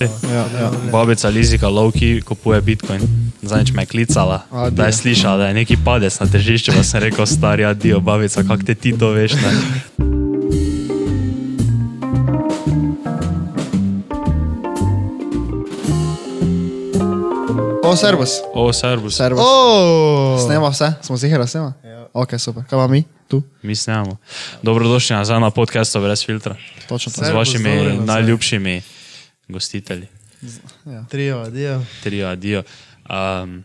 Ja, ja. Babica Lizika Lovki kupuje Bitcoin. Zadnjič me je klicala, Adijo. da je slišala, da je neki padec na tržišču, pa sem rekel, stari, adijo, babica, kak te ti to veš. Ne? O, servus. O, servus. Servus. Oh. Snema vse, smo zihra, snema. Ja. Ok, super. Kaj imamo mi tu? Mi snemamo. Dobrodošli nazaj na podkastu brez filtra. Točno Z to. Servus, vašimi najljubšimi gostitelji. Trio, adijo. Trio, adijo. Um,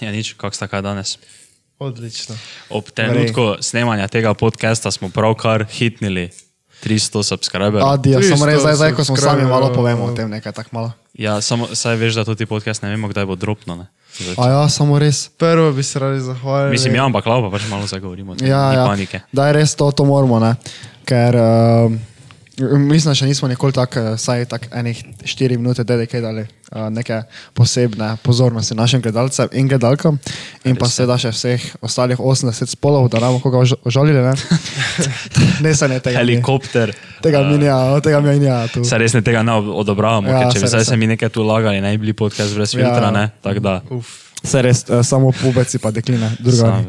ja, nič, kako sta kaj danes. Odlično. Ob trenutku snemanja tega podcasta smo pravkar hitnili 300 subscriberjev. Adijo, samo res 300 zdaj, zdaj, ko smo sami malo povemo o tem nekaj tako malo. Ja, samo saj veš, da tudi podcast ne vemo, kdaj bo dropno. Ne? Zdaj, A ja, samo res. Prvo bi se radi zahvalili. Mislim, ja, ampak lava, pač malo zagovorimo. Ja, ja. panike. Da je res to, to moramo, ne? Ker uh, mislim, da še nismo nikoli tako, eh, saj tako enih 4 minute dedikirali uh, neke posebne pozornosti našim gledalcem in gledalkam in pa seveda še vseh ostalih 80 spolov, da nam koga ož- ožalili, ne? ne se ne tega. mi- Helikopter. Tega mi ja, tega mi ni, ja, tu. Se res ne tega ne ob- odobravamo, Ja, ja, ker če bi zdaj se ja. mi nekaj tu lagali, ne bi bili podcast brez Ja. filtra, ne? Tako da. Se res, uh, samo pubeci pa dekline, druga. Sam.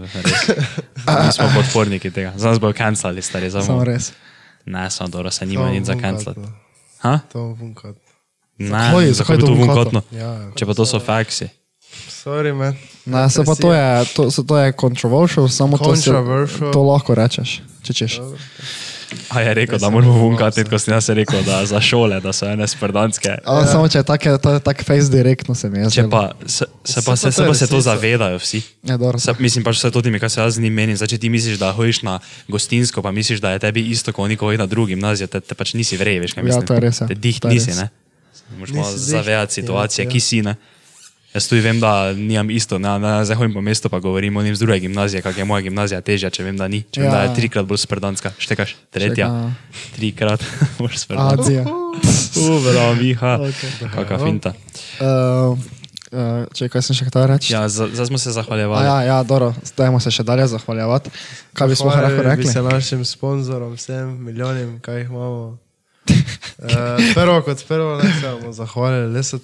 Mi smo podporniki tega. Za nas bojo cancelali, stari. za Samo bomo- res. Ne, samo dobro, se nima nič za cancelati. Ha? To bom funkat. Ne, Zakaj? Zakaj bi to vunkotno? Ja, Če pa to so faksi. sorry, man. Ne, se pa to je, to, se, to je controversial, samo to, se, to lahko rečeš, če češ. A je rekel, da moramo vunkati, ko sem jaz rekel, da za šole, da so ene sprdanske. Ja. Samo če je tak, to je tak face direktno se mi je. Če pa se, se, pa, se, se, pa se to zavedajo vsi. Ja, dobro. Se, mislim pač vse to ti mi, kaj se jaz z njim menim. Zdaj, če ti misliš, da hojiš na gostinsko, pa misliš, da je tebi isto, kot oni, hojijo na drugi gimnazijo, te, te pač nisi vrej, veš, kaj Ja, mislim. to je res, ja. Te dih nisi, ne? Moš malo zavedati ja, situacije, ja. ki si, ne? Jaz tudi vem, da nimam isto, ne, ne, zdaj hodim po mestu, pa govorim o njim z druge gimnazije, kak je moja gimnazija težja, če vem, da ni. Če vem, da Ja. je trikrat bolj sprdanska. Štekaš? Tretja. Šteka. Trikrat bolj sprdanska. Azija. Uvra, Miha. Okay. Kaka finta. Uh, uh, če kaj sem še hotel reči? Ja, za- zdaj smo se A zahvaljevali. ja, ja, dobro, dajmo se še dalje zahvaljevati. Kaj bi smo lahko bi rekli? se našim sponzorom, vsem milijonim, kaj jih imamo. Uh, prvo kot prvo, ne se bomo zahvalili Leso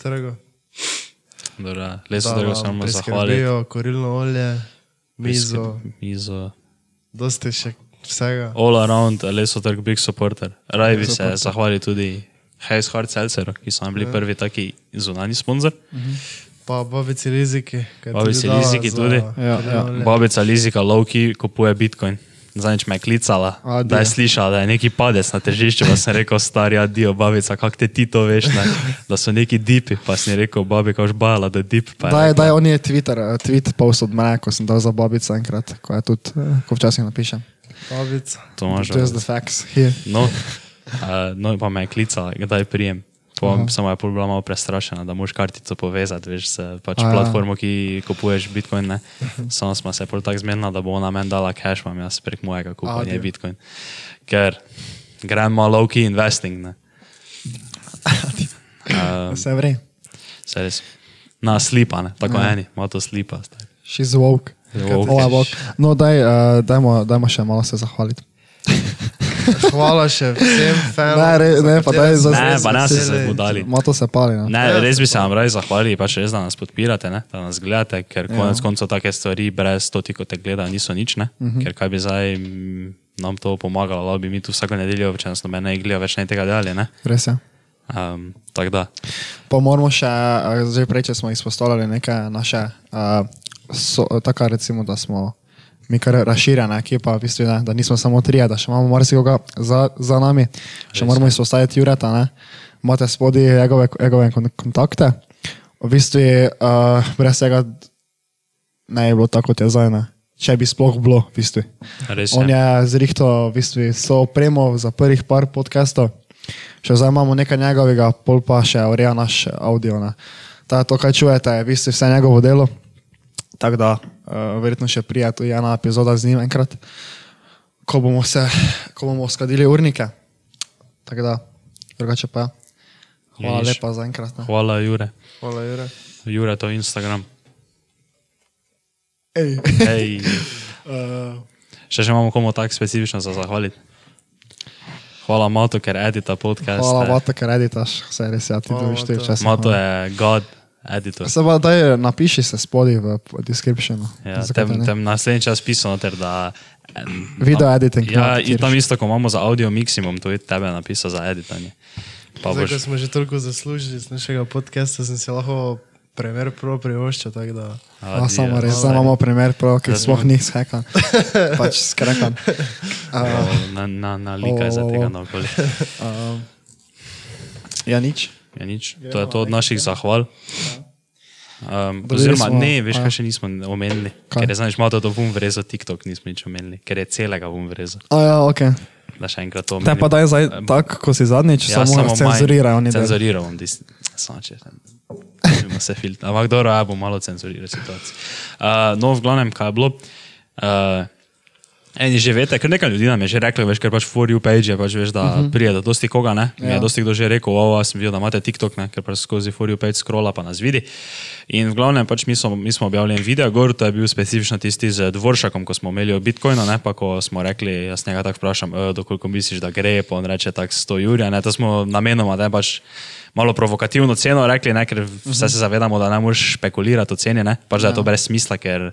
leso drgo se moramo zahvaliti. Priskrbijo korilno olje, mizo, Mizo. dosti še vsega. All around, leso trg big supporter. Raj bi se zahvalil tudi Hayes Hard Seltzer, ki so nam bili prvi taki zunani sponzor. Pa babici Liziki. ki je Babici tudi dala Liziki tudi. Ja, ja. Babica Lizika Lovki kupuje Bitcoin. Zadnjič me je klicala, Adijo. da je slišala, da je neki padec na tržišču, pa sem rekel, stari, adijo, babica, kak te ti to veš, ne? da so neki dipi, pa sem rekel, babi, kaš bala, da dip. Pa je Daj, rekla, daj, on je Twitter, eh, tweet post od mene, ko sem dal za babico enkrat, ko je tudi, eh, ko včasih napišem. Babica. to imaš. Just the facts here. No, uh, no, pa me je klicala, kdaj prijem. Pa samo je bila malo prestrašena, da moraš kartico povezati, veš, s pač A ja. platformo, ki kupuješ Bitcoin. Ne. Samo smo se pol tako zmenila, da bo ona meni dala cash, imam jaz prek mojega Adijo. Bitcoin. Ker gremo low key investing. Ne. Uh, Vse vre. se res. Na slipa, ne. tako Ja. eni, ima to slipa. She's woke. Woke. Hvala Bog. No, daj, uh, dajmo, dajmo še malo se zahvaliti. Hvala še vsem fanom. Ne, re, ne, pa daj smo za Ne, se pa ne se veseli. se budali. Malo to se pali. No. Ne, res bi se vam raj zahvalili, pač res, da nas podpirate, ne? da nas gledate, ker konec ja. koncev take stvari brez to, ko te gledajo, niso nič. Uh -huh. Ker kaj bi zdaj nam to pomagalo, lahko bi mi tu vsako nedeljo, če nas noben ne gleda, več ne tega delali. Ne? Res je. Um, tako da, Pa moramo še, zdaj prej, če smo izpostavljali neke naše, uh, so, tako recimo, da smo mi kar razširjena ekipa, v bistvu, ne, da nismo samo trije, da še imamo marsikoga za, za nami, še moramo izpostaviti Jureta, ne. imate spodaj njegove, njegove kon- kontakte. V bistvu, uh, brez tega ne bi bilo tako, kot je zdaj, ne. če bi sploh bilo, v bistvu. res On je. je zrihto v bistvu, so opremo za prvih par podcastov, še zdaj imamo nekaj njegovega, pol pa še ureja naš audio. Ne. Ta, to, kaj čujete, je v bistvu vse njegovo delo. Tako da, uh, verjetno še prija tudi ena epizoda z njim enkrat, ko bomo, se, ko bomo uskladili urnike. Tako da, drugače pa. ja. Hvala Vidiš. lepa za enkrat. Ne. Hvala, Jure. Hvala, Jure. Jure, to je Instagram. Ej. Hej. Uh, Še, še imamo komu tako specifično za zahvaliti. hvala Mato, ker edita podcast. Hvala, eh. Vato, ker editaš, vse res, ja, ti dobiš te čas. Mato je god editor. Se pa daj, napiši se spodaj v descriptionu. Ja, tem, tem naslednji čas pisal, noter, da... em, Video tam- editing, Ja, no, in tam isto, ko imamo za audio maximum, to je tebe napisal za editanje. Pa Zdaj, ko boš, smo že toliko zaslužili z našega podcasta, sem si lahko premer pro privoščil, tako da... A, samo Adijo. res, zdaj imamo primer, prav, ki sploh smo- ni skekan. pač skrekan. Ja, na, na, na lika je za tega naokoli. Um, ja, nič. Ja, nič. To je to od naših zahval. Um, Dobili oziroma, smo- ne, veš, a. kaj še nismo omenili. Kaj? Ker je, znaš, malo to vum vrezo, TikTok nismo nič omenili, ker je celega vum vrezo. A ja, ok. Da še enkrat to Te pa daj zdaj tako, ko si zadnjič, Ja, samo, samo cenzurirajo oni. del. Cenzuriral bom, samo če ne se filtra. Ampak dobro, ja bom malo cenzuriral situacijo. Uh, no, v glavnem, kaj je bilo. Uh, Eni že veste, ker nekaj ljudi nam je že reklo, veš, ker pač for you page je, pač veš, da uh -huh. prije do dosti koga, ne? Mi je Ja. dosti kdo že rekel, ovo, sem videl, da imate TikTok, ne? ker pač skozi for you page scrolla pa nas vidi. In v glavnem pač mi smo, mi smo objavili en video, gor, to je bil specifično tisti z Dvoršakom, ko smo imeli o Bitcoinu, ne? pa ko smo rekli, jaz njega tako vprašam, e, dokoliko misliš, da gre, pa on reče tako 100 jurja, ne? to smo namenoma, ne pač malo provokativno ceno rekli, ne? ker vse se zavedamo, da ne moreš špekulirati o ceni, ne? pač da je to brez smisla, ker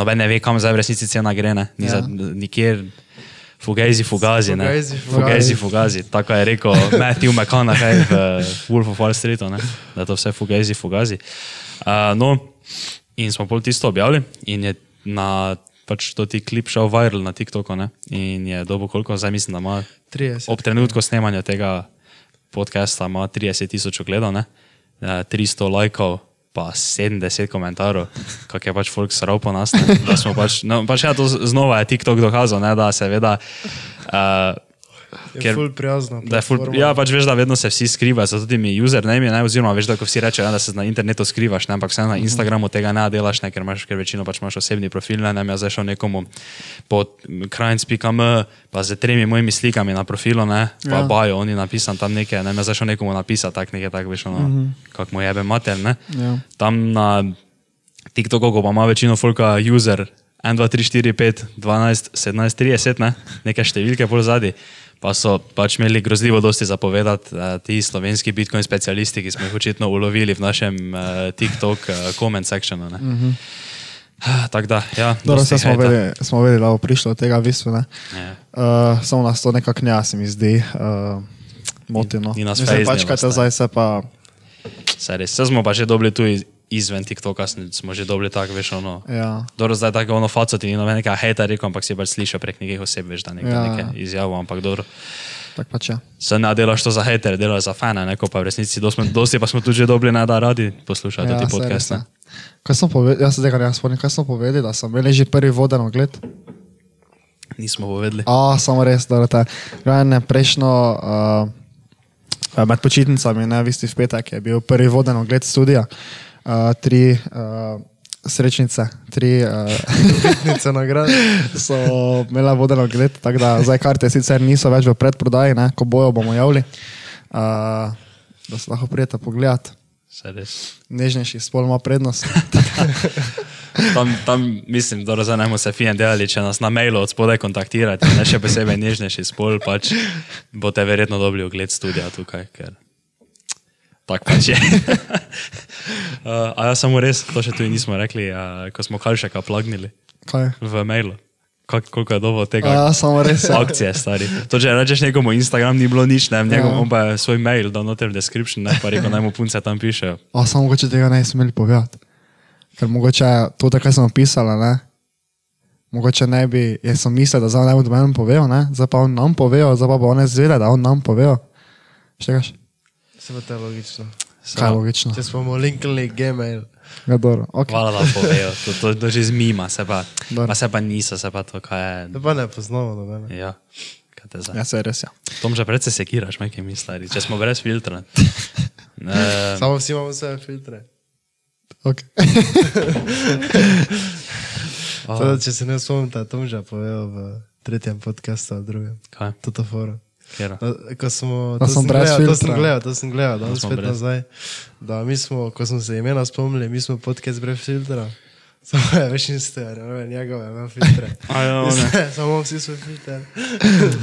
noben ne ve, kam zdaj v resnici cena gre, ne? Ni Ja. za, nikjer. Fugajzi, fugazi, ne. Fugajzi, Fugajzi, fugazi. Tako je rekel Matthew McConaughey v Wolf of Wall Streetu, ne? da je to vse fugajzi, fugazi. Uh, no, in smo pol tisto objavili in je na pač to ti klip šel viral na TikToku ne? in je dobo koliko, zdaj mislim, da ima 30. ob trenutku snemanja tega podcasta ima 30 tisoč ogledov, ne? Eh, 300 lajkov, pa 70 komentarjev, kako je pač folk sral po nas. ne. Da smo pač, no, pač ja, to znova je TikTok dokazal, ne, da seveda. Uh, Je ker- ful prijazna. Da je ful, ja, pač veš, da vedno se vsi skrivajo, zato tudi mi username, ne, oziroma veš, da ko vsi rečejo, ja, da se na internetu skrivaš, ne, ampak vse na Instagramu tega ne delaš, ne, ker imaš, ker večino pač imaš osebni profil, ne, ne, jaz zdaj šel nekomu po krajnc.m, pa z tremi mojimi slikami na profilu, ne, pa Ja. bajo, oni napisan tam nekaj, ne, jaz zdaj šel nekomu napisati, tak nekaj, tak veš, ono, uh -huh. kak mu jebe mater, ne. Ja. Tam na TikToku, pa ima večino folka user, 1, 2, 3, 4, 5, 12, 17, 30, ne? neke številke pol zadnji. Pa so pač imeli grozljivo dosti zapovedati uh, ti slovenski bitcoin specialisti, ki smo jih očitno ulovili v našem uh, TikTok uh, comment sectionu. Uh -huh. Tako da, ja. Dobro, vse smo vedeli, smo vedeli, da bo prišlo do tega v bistvu. Ne? Ja. Uh, samo nas to nekako ne, se mi zdi. Uh, Motino. Ni- ni nas fejznilo pač, kaj te zdaj. se pa. Saj res, saj smo pa že dobili tu iz- izven TikToka, smo že dobili tako, veš, ono. Ja. Dobro, zdaj tako ono faco ti ni nobenega hejta rekel, ampak si pač slišal prek nekih oseb, veš, da nekaj, Ja. nekaj izjavo, ampak dobro. Tak pač je. Se ne delaš to za hejtere, delaš za fane, ne, ko pa v resnici dosti, dosti pa smo tudi že dobili, da radi poslušajo ja, ti saj podcast. res. Ne. Kaj sem povedal, jaz se tega ne spomnim, kaj sem povedal, da sem imel že prvi voden ogled. Nismo povedali. A, samo res, da je to. Prejšnjo, uh, med počitnicami, ne, v isti v petek, je bil prvi voden ogled studija. Uh, tri uh, srečnice, tri uh, Letnica nagrade. so imele voden ogled, tako da zdaj karte sicer niso več v predprodaji, ne, ko bojo bomo javili, uh, da se lahko prijete pogledat. Res. Nežnejši spol ima prednost. Tam, tam mislim, da razumemo se fine delali, če nas na mailu od spodaj kontaktirate, ne še posebej nežnejši spol, pač boste verjetno dobili ogled studia tukaj, ker tako pač je. uh, a ja, samo res, to še tudi nismo rekli, uh, ko smo Kalšaka plagnili Kaj? v mailu. Kak, koliko je dobro tega? Ja, samo res. Ja. akcije, stari. To, če rečeš nekomu Instagram, ni bilo nič, ne, njegov, Ja. on pa je svoj mail dal noter v description, ne, pa rekel, naj mu punce tam pišejo. A samo mogoče tega ne smeli povedati. Ker mogoče to, kar sem opisala, ne? Mogoče ne bi, jaz sem mislil, da zdaj ne bo doben povedal, ne? Zdaj pa on nam povedal, zdaj pa bo on zvedel, da on nam povedal. Štegaš? Se pa to je logično. Kaj je logično? Če smo linkali Gmail. Ja, dobro. Okay. Hvala, da povejo, to, to, to že zmima, se pa, Dobro. pa se pa niso, se pa to, kaj je. To pa ne poznamo nobene. Ja, kaj te zdaj. Ja, se res, ja. Tom že predse sekiraš, majke mislari, če smo brez filtra. Ne, Samo vsi imamo vse filtre. Okay. oh, Teda, če se ne spomnite, Tom že povedal v tretjem podkastu ali drugem. kaj? Toto foro. Ko smo, to, sem gledal, to sem gledal, to sem gledal, danes spet brez. nazaj. Da mi smo, ko smo se imena spomnili, mi smo podcast brez filtra. Samo je več niste, ne vem, njegove, ima filtre. A ja, one. Samo vsi so filtre.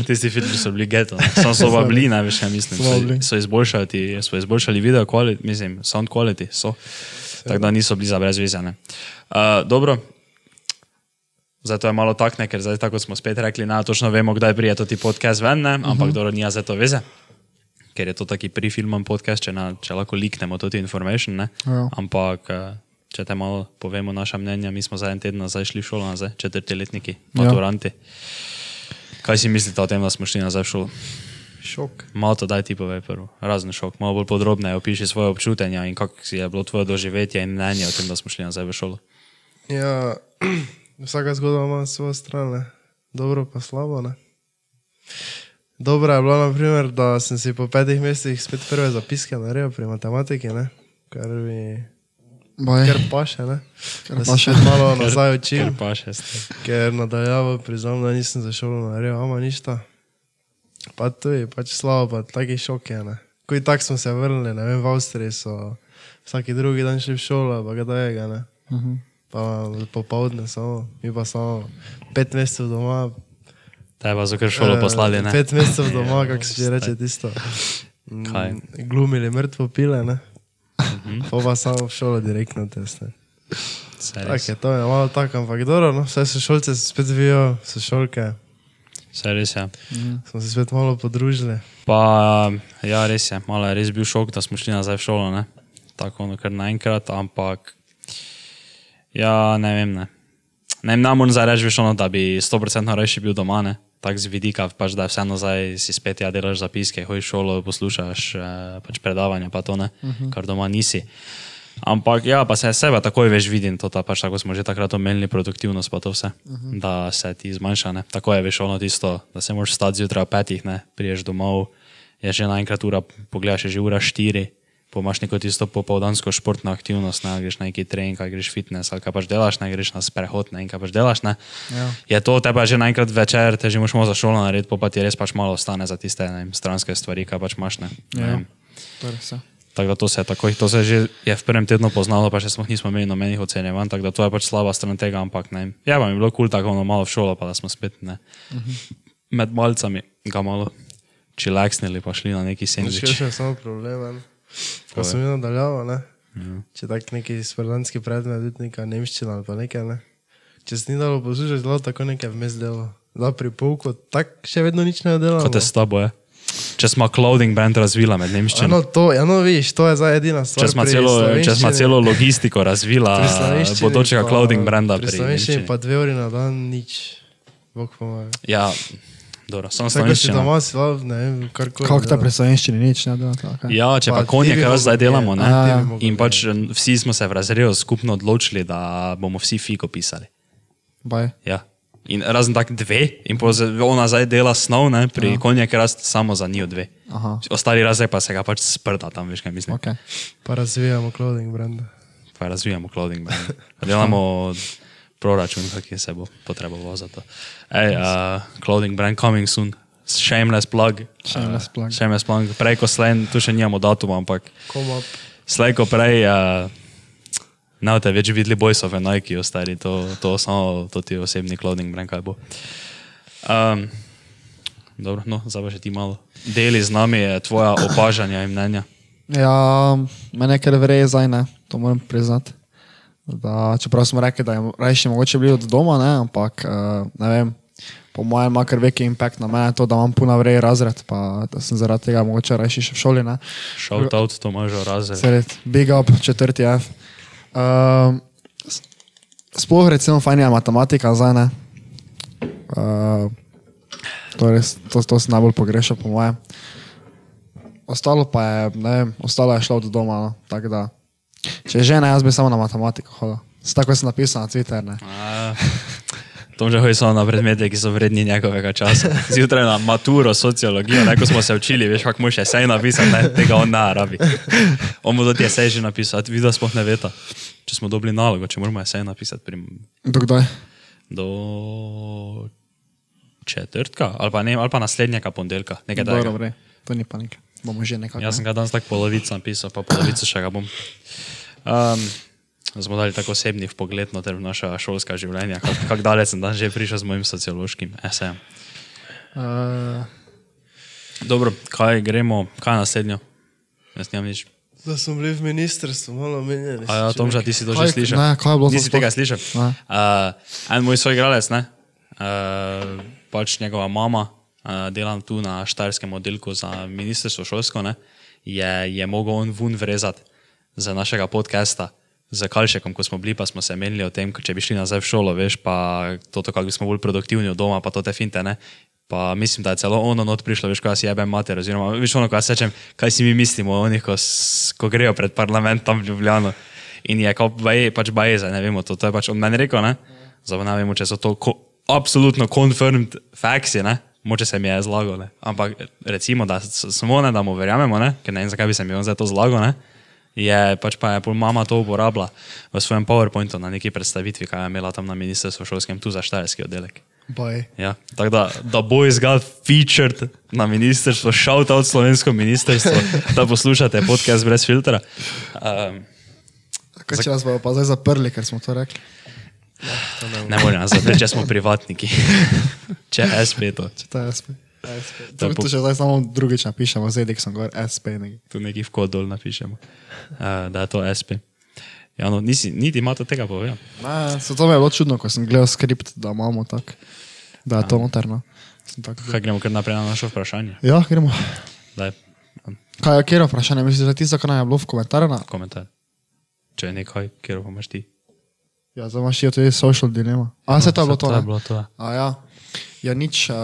Tisti filtri so bili geto. ne. Samo so pa bili, največ ja mislim. So. So, izboljšali, ti- so izboljšali video quality, mislim, sound quality. So. Tako da niso bili za brezvezane. Uh, dobro. Zdaj to je malo takne, ker zdaj tako smo spet rekli, ne, točno vemo, kdaj prije to ti podcast ven, ne, ampak uh -huh. dobro, nija za to veze. Ker je to taki prefilman podcast, če, na, če lahko liknemo to ti information, ne. Ja. Ampak, eh, če te malo povemo naša mnenja, mi smo za en teden nazaj šli v šolo nazaj, četrtiletniki, maturanti. Ja. Kaj si mislite o tem, da smo šli nazaj v šolo? Šok. Malo to daj ti povej prvo, razen šok, malo bolj podrobneje opiši svoje občutenja in kako si je bilo tvoje doživetje in mnenje o tem, da smo šli nazaj v šolo. Ja, vsaka zgodba ima svojo stran, ne. dobro pa slabo. Ne. Dobro je bilo, naprimer, da sem si po petih mesecih spet prve zapiske naredil pri matematiki, ne. kar mi Baj, kar paše, ne. Kar da se paše. malo nazaj učim, Ker pa še ste. ker nadaljavo priznam, da nisem za šolo naredil, ama ništa. Pa to je pač slabo, pa taki šok je. Ne. Ko in tako smo se vrnili, ne vem, v Avstriji so vsaki drugi dan šli v šolo, pa ga ne. uh -huh. Pa popoldne samo, mi pa samo pet mesecev doma. Te pa so kar šolo eh, poslali, ne? Pet mesecev doma, kako se že reče tisto. Mm, Kaj? Glumili mrtvo pile, ne? Mhm. Pa pa samo v šolo direktno test. Ne? Saj Tak res. je, to je malo tako, ampak dobro, no, vse so šolce se spet vijo, so šolke, Saj res je. smo se spet malo podružili. Pa, ja, res je, malo je res bil šok, da smo šli nazaj v šolo, ne? Tako ono kar naenkrat, ampak, ja, ne vem, ne. Ne vem, nam zdaj reči, ono, da bi 100% rajši bil doma, ne? Tako z vidika, pač, da vseeno zdaj si spet, ja, delaš zapiske, hojiš šolo, poslušaš eh, pač predavanja, pa to ne, uh -huh. kar doma nisi. Ampak ja, pa se sebe takoj veš vidim, to ta, pač tako smo že takrat omenili, produktivnost pa to vse, uh -huh. da se ti zmanjša, ne. Tako je veš ono tisto, da se moraš stati zjutraj ob petih, ne, priješ domov, je že naenkrat ura, pogledaš, je že ura štiri, pa imaš neko tisto popoldansko športno aktivnost, ne, greš na neki trening, greš fitness, ali kaj pač delaš, ne greš na sprehod, ne, kaj pač delaš, ne. Ja. Je to tebe že naenkrat večer, te že moš za šolo narediti, pa, pa ti res pač malo ostane za tiste ne, stranske stvari, kaj pač imaš, ne. ne Ja. vem. To je res. ja. Tako da to se je takoj, to se že je v prvem tednu poznalo, pa še smo nismo imeli nobenih ocenjevanj, tako da to je pač slaba stran tega, ampak ne. Ja, pa mi je bilo kul cool, tako ono malo v šolo, pa da smo spet ne. Uh -huh. Med malcami ga malo čilaksnili, pa šli na neki Še sendvič. še samo problem, ko sem jim nadaljavo, ne. Ja. Če tak neki sprdanski predmet, tudi neka nemščina ali pa nekaj, ne. Če se ni dalo poslušati, dalo tako nekaj vmes delo. Da pri pouku, tako še vedno nič ne delamo. Kot je s tabo, je. Če smo clothing brand razvila med nemščino. Ano, to, ja, no, vidiš, to je zdaj edina stvar. Če smo, celo, če smo celo logistiko razvila bodočega pa- clothing branda Pri slovenščini pa dve uri na dan nič. Bog pomaga. Ja, dobro, samo slovenščina. doma, si lav, ne vem, karkoli. Kako ta slovenščini nič ne dela? tako, Ja, če pa Pa konje, kar zdaj delamo, ne? Ja, Ti ja. In pač vedeti. vsi smo se v razredu skupno odločili, da bomo vsi fiko pisali. Baj. Ja. In razen tak dve, in ona zdaj dela snov, ne, pri ja. konje, ker samo za njo dve. Aha. Ostali razred pa se ga pač sprda tam, veš kaj mislim. Okay. Pa razvijamo clothing brand. Pa razvijamo clothing brand. Delamo proračun, kak se bo potreboval za to. Ej, uh, clothing brand coming soon. Shameless plug. Shameless plug. Uh, shameless plug. Prej ko slen, tu še nimamo datuma, ampak slej ko prej. Uh, Ne boste več videli bojsove Nike, ostali, to, to samo to ti osebni clothing brand, kaj bo. Um, dobro, no, zdaj pa še ti malo. Deli z nami je tvoja opažanja in mnenja. Ja, mene kar vreje zdaj, ne, to moram priznati. Da, čeprav smo rekli, da je rajši mogoče bili od doma, ne, ampak uh, ne vem, po mojem ima kar veki impact na mene to, da imam puno vreje razred, pa da sem zaradi tega mogoče rajši še v šoli, ne. Shout out, Tomažo Razer. Sred, big up, četrti F. Um, sploh recimo fajn je matematika zdaj, ne. Uh, to, res, to, to sem najbolj pogrešal, po mojem. Ostalo pa je, ne vem, ostalo je šlo od doma, no. tako da. Če že ne, jaz bi samo na matematiko hodil. S Tako sem napisal na Twitter, ne. A, Tom že hoji samo na predmete, ki so vredni njegovega časa. Zjutraj na maturo, sociologijo, neko smo se učili, veš, kako mu še sej napisati, ne, tega on ne rabi. On mu tudi je sej že napisati, videl sploh ne veta. Če smo dobili nalogo, če moramo sej napisati prim, Dokdaj? do četrtka ali pa, ne, ali pa naslednjega ponedeljka. Dobro, bre, to ni panika. Bomo že nekako. Jaz sem ga danes tako polovico napisal, pa polovico še ga bom. Um, smo dali tako osebni pogled na naša šolska življenja, kako kak daleč sem dan že prišel z mojim sociološkim esejem. Uh, Dobro, kaj gremo, kaj naslednjo? Jaz nimam nič. Da smo bili v ministrstvu, malo menjali. A ja, Tomža, ti si to že slišal? ne, kaj je bilo Nisi sploh? tega slišal? Ne. Uh, en moj soigralec, ne? Uh, pač njegova mama uh, dela tu na štajerskem oddelku za ministrstvo šolsko, ne? Je, je mogel on vun vrezati za našega podcasta. Z Kalšekom, ko smo bili, pa smo se menili o tem, če bi šli nazaj v šolo, veš, pa to, kako bi smo bolj produktivni od doma, pa to te finte, ne. Pa mislim, da je celo ono not prišlo, veš, kaj si jebem mater, oziroma, veš, ono, kaj se rečem, kaj si mi mislimo o njih, ko, ko grejo pred parlamentom v Ljubljano. In je kot baje, pač baje, ne vemo, to, to je pač on meni rekel, ne. Zdaj ne vemo, če so to ko, absolutno confirmed facts, ne. Moče se mi je zlagal, ne. Ampak recimo, da samo ne, da mu verjamemo, ne, ker ne vem, zakaj bi se mi on za to zlagal, ne. Je pač pa je pol mama to uporabila v svojem PowerPointu na neki predstavitvi, kaj je imela tam na ministrstvu šolskem, tu za štajerski oddelek. Ja, tako da, da boys got featured na ministrstvo, shout out slovensko ministrstvo, da poslušate podcast brez filtra. Um, Kaj če nas bodo pa zdaj zaprli, ker smo to rekli? Ne morem zapreti, če smo privatniki. če SP to, Če to je SP. To je To, po- to še zdaj samo drugič napišemo, zdaj sem gor SP. Nekaj. tu neki v kod dol napišemo, uh, da je to SP. Ja, no, nisi, niti ima to tega povedal. Ne, so to mi je bilo čudno, ko sem gledal skript, da imamo tak, da je to noterno. Sem tak- Kaj gremo kar naprej na naše vprašanje? Ja, gremo. Daj, Kaj je kjero vprašanje? Misliš, da je tisto, kar nam je bilo v komentarju? komentar. Če je nekaj, kjer pa imaš ti. Ja, zdaj imaš ti tudi social dilema. A, se to je bilo to, To je bilo to. ja. A ja, ja nič. Uh,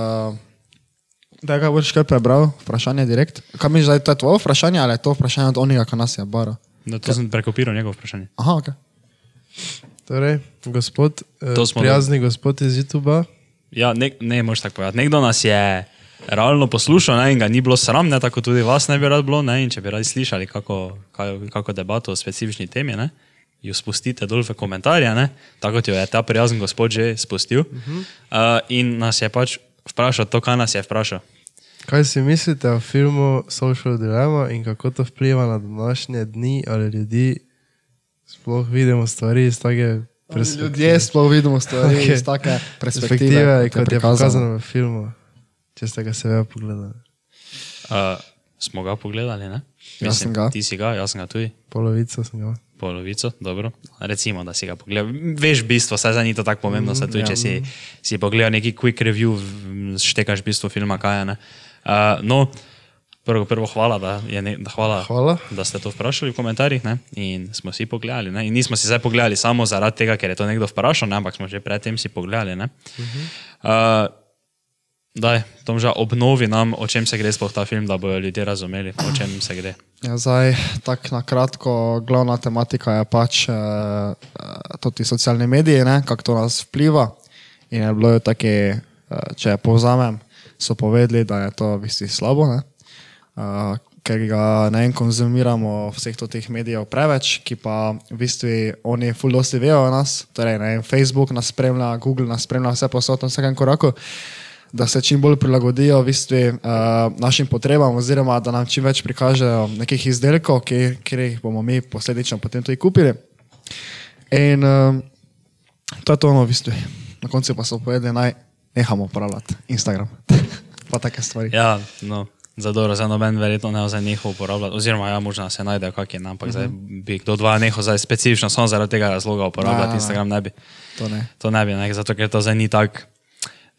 da ga boš kaj prebral, vprašanje direkt. Kaj misliš, da je to tvoje vprašanje ali je to vprašanje od onega, ki nas je bara? No, to sem prekopiral njegovo vprašanje. Aha, ok. Torej, gospod, eh, To smo prijazni gospod iz YouTube. Ja, ne, ne moš tako povedati. Nekdo nas je realno poslušal ne, in ga ni bilo sram, ne, tako tudi vas ne bi rad bilo. Ne, če bi radi slišali kako, kako, kako debato o specifični temi, ne, jo spustite dol v komentarje, ne, tako kot jo je ta prijazen gospod že spustil. Uh -huh. uh, in nas je pač vprašal to, kaj nas je vprašal. Kaj si mislite o filmu Social Dilemma in kako to vpliva na današnje dni ali ljudi? Sploh vidimo stvari iz take perspektive. Ljudje sploh vidimo stvari Ok. okay. iz take perspektive, perspektive kot kot je pokazano v filmu. Če ste ga seveda pogledali. Uh, smo ga pogledali, ne? Jaz sem ga. Ti si ga, jaz sem ga tudi. Polovico sem ga. Polovico, dobro. Recimo, da si ga pogledal. Veš bistvo, saj ni to tako pomembno, mm, tudi ja. če si, si pogledal neki quick review, štekaš bistvo filma, kaj je. ne. Uh, no, prvo, prvo hvala, da, je ne, da, hvala, Hvala. da ste to vprašali v komentarjih ne? in smo si pogledali. Ne? In nismo si zdaj pogledali samo zaradi tega, ker je to nekdo vprašal, ne? ampak smo že predtem si pogledali. Ne? Uh, Daj, Tomža, obnovi nam, o čem se gre sploh ta film, da bodo ljudje razumeli, o čem se gre. Ja, zdaj, tako na kratko, glavna tematika je pač uh, tudi socialne medije, ne, kako to nas vpliva. In je bilo je take, uh, če povzamem, so povedali, da je to v bistvu slabo, ne, uh, ker ga ne vem, konzumiramo vseh teh medijev preveč, ki pa v bistvu oni ful dosti vejo o nas, torej ne Facebook nas spremlja, Google nas spremlja vse posod na vsakem koraku da se čim bolj prilagodijo v bistvu, uh, našim potrebam, oziroma da nam čim več prikažejo nekih izdelkov, ki, ki jih bomo mi posledično potem tudi kupili. In uh, to je to, no, v bistvu. Na koncu pa so povedali, naj nehamo uporabljati Instagram. pa take stvari. Ja, no, za dobro, za noben verjetno ne za nehal uporabljati. Oziroma, ja, možno se najde kak je, ampak uh -huh. zdaj bi kdo dva nehal zdaj specifično samo zaradi tega razloga uporabljati Ne, ne. Instagram, ne bi. To ne. To ne bi, ne, zato ker to zdaj ni tako.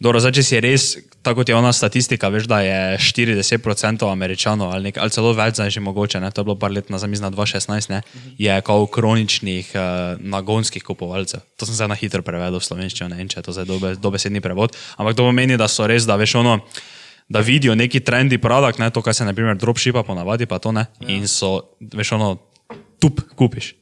Dobro, zdaj, če si res, tako kot je ona statistika, veš, da je 40% američanov ali, nek, ali celo več, zdaj že mogoče, ne, to je bilo par let nazaj, mislim, na 2016, ne, je kao kroničnih uh, nagonskih kupovalcev. To sem zdaj na hitro prevedel v slovenščino, ne vem, če je to zdaj dobe, dobesedni prevod, ampak to pomeni, da so res, da veš ono, da vidijo neki trendi produkt, ne, to, kar se naprimer dropshipa ponavadi, pa to ne, ja. in so, veš ono, tup kupiš.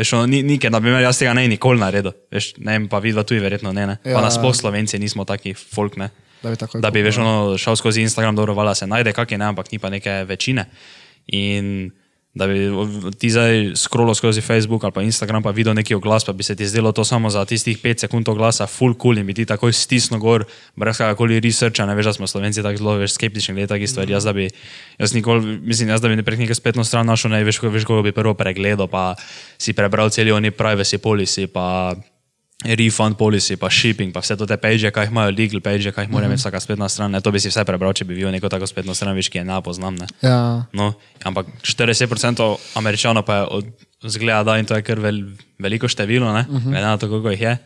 Veš, ono, ni, ni, ker, na primer, jaz tega ne bi nikoli naredil. Veš, ne vem, pa vidva tudi verjetno ne. ne. Ja. Ja. Pa nasploh Slovenci nismo taki folk, ne. Da bi da bi veš, kupoval. ono, šel skozi Instagram, dobro, vala se najde, kak je ne, ampak ni pa neke večine. In Da bi ti zdaj scrollal skozi Facebook ali pa Instagram, pa videl neki oglas, pa bi se ti zdelo to samo za tistih 5 sekund oglasa, full cool in bi ti takoj stisnil gor, brez kakorkoli researcha, ne veš, da smo Slovenci tako zelo veš, skeptični glede takih stvari. Jaz, da bi, jaz nikoli, mislim, jaz da bi prek neke spletno stran našel, ne veš, veš, koga bi prvo pregledal, pa si prebral celi oni privacy policy, pa refund policy, pa shipping, pa vse to te page, kaj imajo, legal page, kaj jih mora imeti vsaka spletna stran. Ne, to bi si vse prebral, če bi videl neko tako spletno stran, veš, ki je ne poznam. Ne. Ja, No, ampak 40% američanov pa je od, zgleda, da in to je kar vel, veliko število, ne, uh -huh. glede na to, koliko jih je.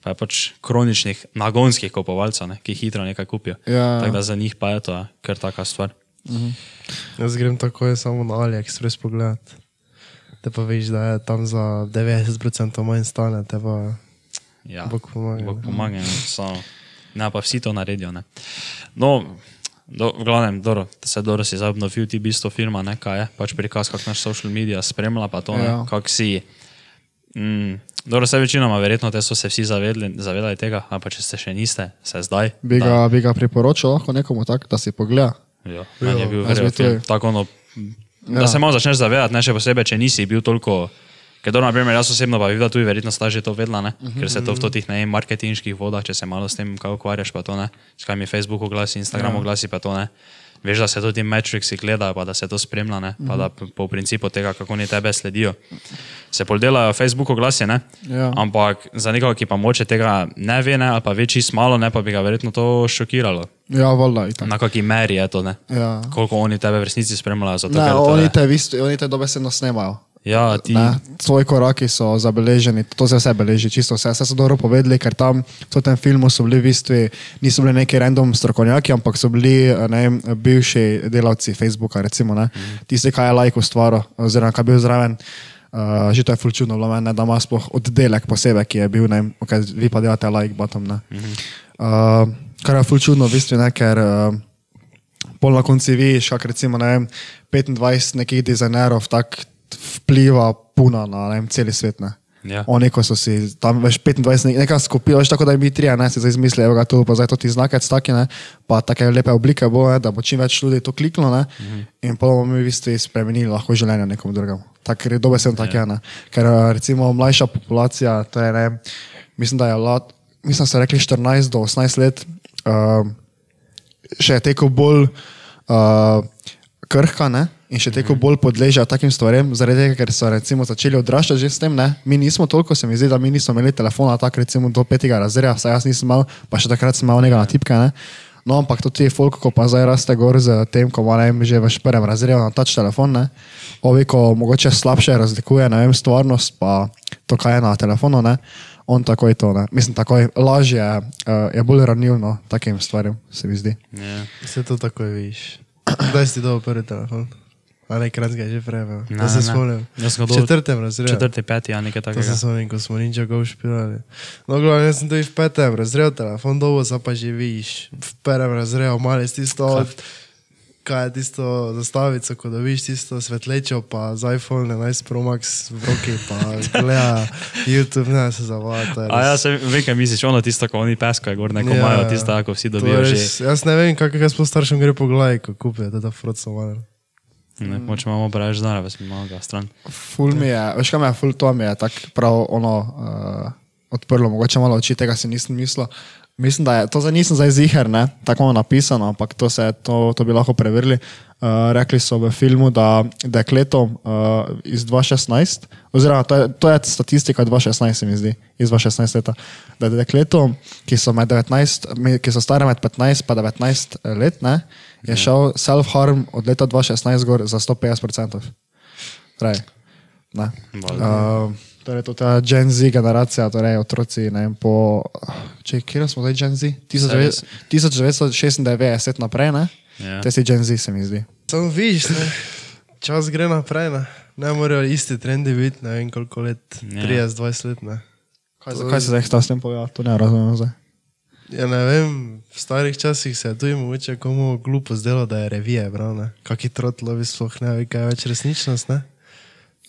Pa je pač kroničnih nagonskih kupovalcev, ne, ki hitro nekaj kupijo. Ja. Tako da za njih pa je to ja, kar taka stvar. Jaz grem takoj samo na AliExpress pogledat. Te pa veš, da je tam za 90% manj stane, te pa Ja, Bog pomaga, Bog pomaga, samo. Ne, pa vsi to naredijo. Ne. No, do, v glavnem, dobro, da se dobro si zdaj obnovil ti bistvo filma, ne, kaj je, pač prikaz, kako naš social media spremlja, pa to, Ja. kako si. Mm, dobro, vse večinoma, verjetno te so se vsi zavedli, zavedali tega, pa če ste še niste, se zdaj. bi da- ga, bi ga priporočil lahko nekomu tak, da si pogleda. Ja, meni je bil bi verjetno. Tako da Ja. se malo začneš zavedati, ne še posebej, če nisi bil toliko. Ker, dobro, naprimer, jaz osebno pa bi videl, tudi verjetno sta že to vedela, ne? ker se to v teh ne marketinških vodah, če se malo s tem ukvarjaš, pa to ne, skaj mi Facebook oglasi, Instagram ja. oglasi, pa to ne. Veš, da se to ti metriksi gledajo, pa da se to spremlja, ne? pa da p- po principu tega, kako oni tebe sledijo. Se pol delajo Facebook oglasi, ne? Ja. ampak za nekoga, ki pa moče tega ne ve, ne? ali pa ve čisto malo, ne? pa bi ga verjetno to šokiralo. Ja, itak. Na kakšni meri je to, ne? Ja. koliko oni tebe v resnici spremljajo. Ne, ker to oni je- te, oni te dobesedno snemajo. Ja, ti, Ne, tvoji koraki so zabeleženi, to se vse beleži, čisto vse. Vse so dobro povedali, ker tam v tem filmu so bili v bistvu, niso bili neki random strokovnjaki, ampak so bili ne, bivši delavci Facebooka, recimo, ne, tisti, kaj je like ustvaril, oziroma kaj je bil zraven. Uh, že to je fulčuno, ne, da ima sploh oddelek posebej, ki je bil, ne, okay, vi pa delate like bottom. Ne. Uh, kar je fulčuno, v bistvu, ne, ker uh, pol na koncu vidiš, kako recimo ne vem, 25 nekih dizajnerov tako vpliva puno na ne vem, celi svet. Ne. Ja. Oni, ko so si tam veš 25, ne- neka skupina, veš tako, da bi tri, ne si zdaj izmislili, evo ga tu, pa zdaj to ti znakec taki, ne, pa take lepe oblike bo, ne, da bo čim več ljudi to kliknilo, ne, Mhm. in pa bomo mi v bistvu spremenili lahko življenje nekomu drugemu. Tako je dobesedno tako Ja. je, ne. Ker eh, recimo mlajša populacija, to je ne, mislim, da je lat, mislim, so rekli 14 do 18 let, uh, še je teko bolj uh, krhka ne? In še teko bolj podležejo takim stvarem, zaradi tega, ker so recimo začeli odraščati že s tem. Ne? Mi nismo toliko, se mi zdi, da mi nismo imeli telefona, tako recimo do petega razreda, saj jaz nisem imel, pa še takrat sem imel nekaj na tipke. Ne? No, ampak to ti je folk, ko pa zdaj raste gor z tem, ko ima ne že v prvem razredu na tač telefon, ne? ovi, ko mogoče slabše razlikuje, ne vem, stvarnost, pa to, kaj je na telefonu, ne? on takoj to, ne? mislim, takoj lažje, uh, je bolj ranljiv no, takim stvarem, se mi zdi. Ja. se to takoj vidiš. Kdaj si dobil prvi telefon? Ali kratko je že prevel. Ne, Da se ne. spomnim. Jaz sem ga dobil- četrtem razredu. Četrti, peti, a nekaj takega. se spomnim, ko smo ninja go špilali. No, glavno, jaz sem tudi v petem razredu telefon dobil, zdaj pa že vidiš. V prvem razredu mali s tisto, od, kaj je tisto zastavico, ko dobiš tisto svetlečo, pa z iPhone 11 Pro Max v roki, pa gleda YouTube, ne se zavajate. A ja, se vem, kaj misliš, ono tisto, ko oni pesko je gor, neko Ja, imajo, ja. tisto, ko vsi dobijo je že. res- Jaz ne vem, kako jaz po staršem gre po glavi, ko kupijo, da frot so malo. Ne, moče imamo preveč znara, pa smo malo ga stran. Ful mi je, veš kaj me je, ful to mi je tako prav ono uh, odprlo, mogoče malo oči, tega si nisem mislil. Mislim, da je to zdaj nisem zdaj ziger, ne, tako imamo napisano, ampak to, se, to, to bi lahko preverili. Uh, rekli so v filmu, da dekletom uh, iz 2016, oziroma to je, to je statistika 2016, se mi zdi, iz 2016 leta, da dekletom, ki so, med 19, me- ki so stare med 15 in 19 let, ne, je šel self-harm od leta 2016 gor za 150%. Torej, ne. Uh, torej, to je ta Gen Z generacija, torej otroci, ne vem, po, če kje smo zdaj Gen Z? 1900 1996 naprej, ne? Ja. Te si Gen Z, se mi zdi. Samo vidiš, ne? čas gre naprej, ne, ne morajo isti trendi biti, ne vem koliko let, Ja. 30-20 let. Ne. Kaj, kaj se zdaj s tem povedal? To ne razumem zdaj. Ja, ne vem, v starih časih se je tudi mogoče komu glupo zdelo, da je revije, bral, ne. Kaki trotlovi sploh ne ve, kaj je več resničnost, ne.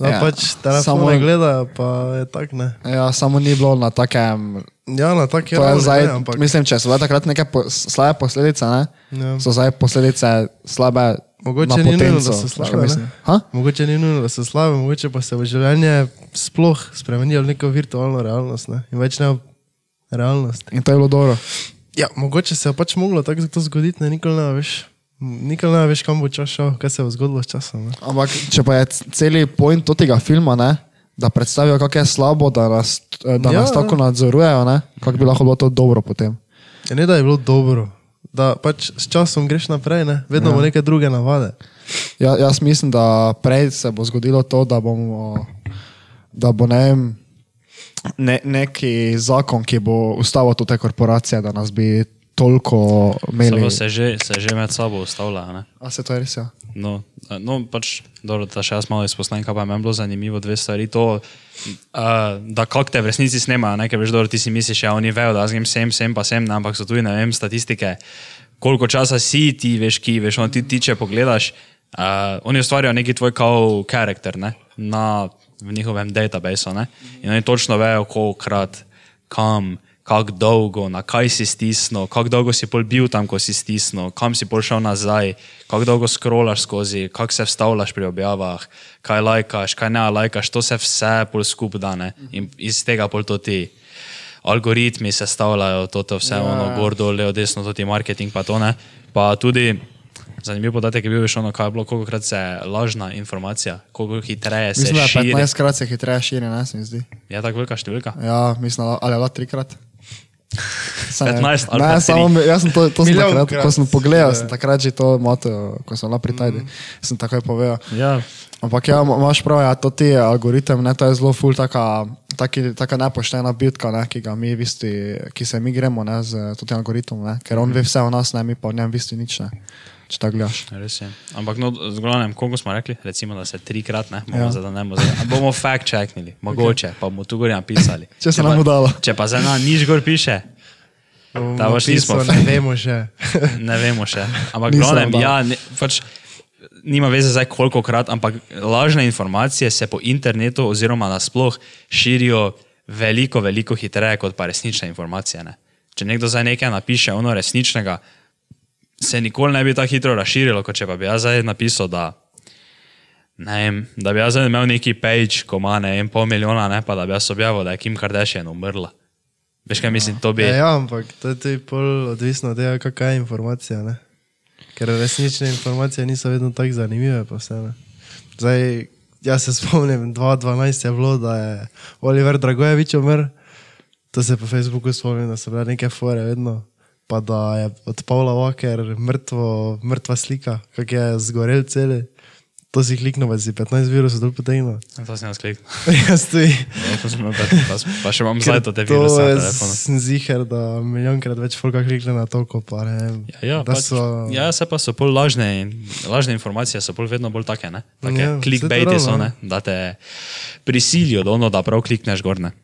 Ja, ja, pač telefone samo- samo... gledajo, pa je tak, ne. Ja, samo ni bilo na takem. Ja, na tak je To je ravni, zdaj, ne, ampak... mislim, če so bile takrat neke po, slabe posledice, ne? Ja. so zdaj posledice slabe Mogoče ni nujno, da so slabe. ne? Mogoče ni nujno, da so slabe, mogoče pa se v življenje sploh spremenijo v neko virtualno realnost ne? in več ne realnost. In to je bilo dobro. Ja, mogoče se je pač moglo tako zgoditi, ne nikoli ne veš. Nikoli ne veš, kam bo čas šel, kaj se bo zgodilo s časom. Ne? Ampak če pa je celi point tega filma, ne, da predstavijo, kako je slabo, da nas, da Ja, ja, nas tako nadzorujejo, ne, kako bi lahko bilo to dobro potem. Ja, ne da je bilo dobro, da pač s časom greš naprej, ne? vedno ja. bo neke druge navade. Ja, jaz mislim, da prej se bo zgodilo to, da bomo, da bo ne vem, ne, neki zakon, ki bo ustavil to te korporacije, da nas bi toliko imeli. Samo se že, se že med sabo ustavlja. Ne? A se to je res? Ja? No, no, pač, dobro, da še jaz malo kaj pa meni bilo zanimivo, dve stvari. To, uh, da kako te v resnici snemajo, nekaj veš, dobro, ti si misliš, ja, oni vejo, da jaz grem sem, sem pa sem, ampak so tudi, ne vem, statistike, koliko časa si ti, veš, ki, veš, on ti, ti če pogledaš, uh, oni ustvarjajo neki tvoj kao karakter, ne, na v njihovem databasu, ne, in oni točno vejo, kolikrat, kam, kako dolgo, na kaj si stisnil, kako dolgo si pol bil tam, ko si stisnil, kam si pol šel nazaj, kako dolgo scrollaš skozi, kako se vstavljaš pri objavah, kaj lajkaš, kaj ne lajkaš, to se vse pol skup da ne. In iz tega pol to ti algoritmi sestavljajo, to, to vse ja. ono, gor, dol, levo, desno, to ti marketing pa to ne. Pa tudi zanimiv podatek je bil, veš, ono, kaj je bilo, koliko krat se lažna informacija, koliko hitreje se Mislim, širi. 15 krat se hitreje širi, ne se mi zdi. Je tako velika številka? Ja, mislim, ali je bila trikrat. Saj ne. 15 ali Ne, samo, jaz sem to, to sem takrat, krat. ko sem pogledal, sem takrat že to motil, ko sem bila pri tajdi. Sem takoj povedal. Ja, Ampak ja, ma- imaš prav, ja, to ti je algoritem, ne, to je zelo ful taka, taki, taka nepoštena bitka, ne, ki ga mi, v bistvu, ki se mi gremo ne, z tem algoritmom, ne, ker on ve vse o nas, ne, mi pa o njem v bistvu nič ne, če tako gledaš. res je. Ampak, no, z glavnem, koliko smo rekli, recimo, da se trikrat, ne, bomo Ja. ja. zdaj ne bomo, bomo fact checknili, mogoče, okay. pa bomo tu gor napisali. Če se pa- nam bo dalo. Če pa za nas nič gor piše, Ta boš nismo. Ne vemo še. ne vemo še. Ampak, glavnem, ja, ne, pač, nima veze zdaj koliko krat, ampak lažne informacije se po internetu oziroma nasploh širijo veliko, veliko hitreje kot pa resnične informacije. Ne. Če nekdo zdaj nekaj napiše, ono resničnega, se nikoli ne bi tako hitro razširilo, kot če pa bi jaz zdaj napisal, da, ne vem, da bi jaz zdaj imel neki page, ko ima ne vem, pol milijona, ne, pa da bi jaz objavil, da je Kim Kardashian umrla. Veš kaj mislim, to bi. Ja, ja, ampak to je tudi pol odvisno od tega, kakšna je informacija. Ne? Ker resnične informacije niso vedno tako zanimive. Vse, ne. Zdaj, jaz se spomnim, 2012 je bilo, da je Oliver Dragojevič umrl. To se po Facebooku spomnim, da so bile neke fore vedno. Pa da je od Pavla Walker mrtvo, mrtva slika, kak je zgorel cel. To si kliknil, pa si 15 virusov dol potegnil. To sem jaz kliknil. Jaz tudi. Ja, imel pa, pa, še imam zdaj to te viruse sem ziger, da milijonkrat več folka klikne na to, ko pa ne. Ja, ja, da pač, so, ja, se pa so bolj lažne, lažne informacije, so bolj vedno bolj take, ne? Take Ja, ja, clickbaiti so, ne? Da te prisilijo, da, ono, da prav klikneš gor, ne?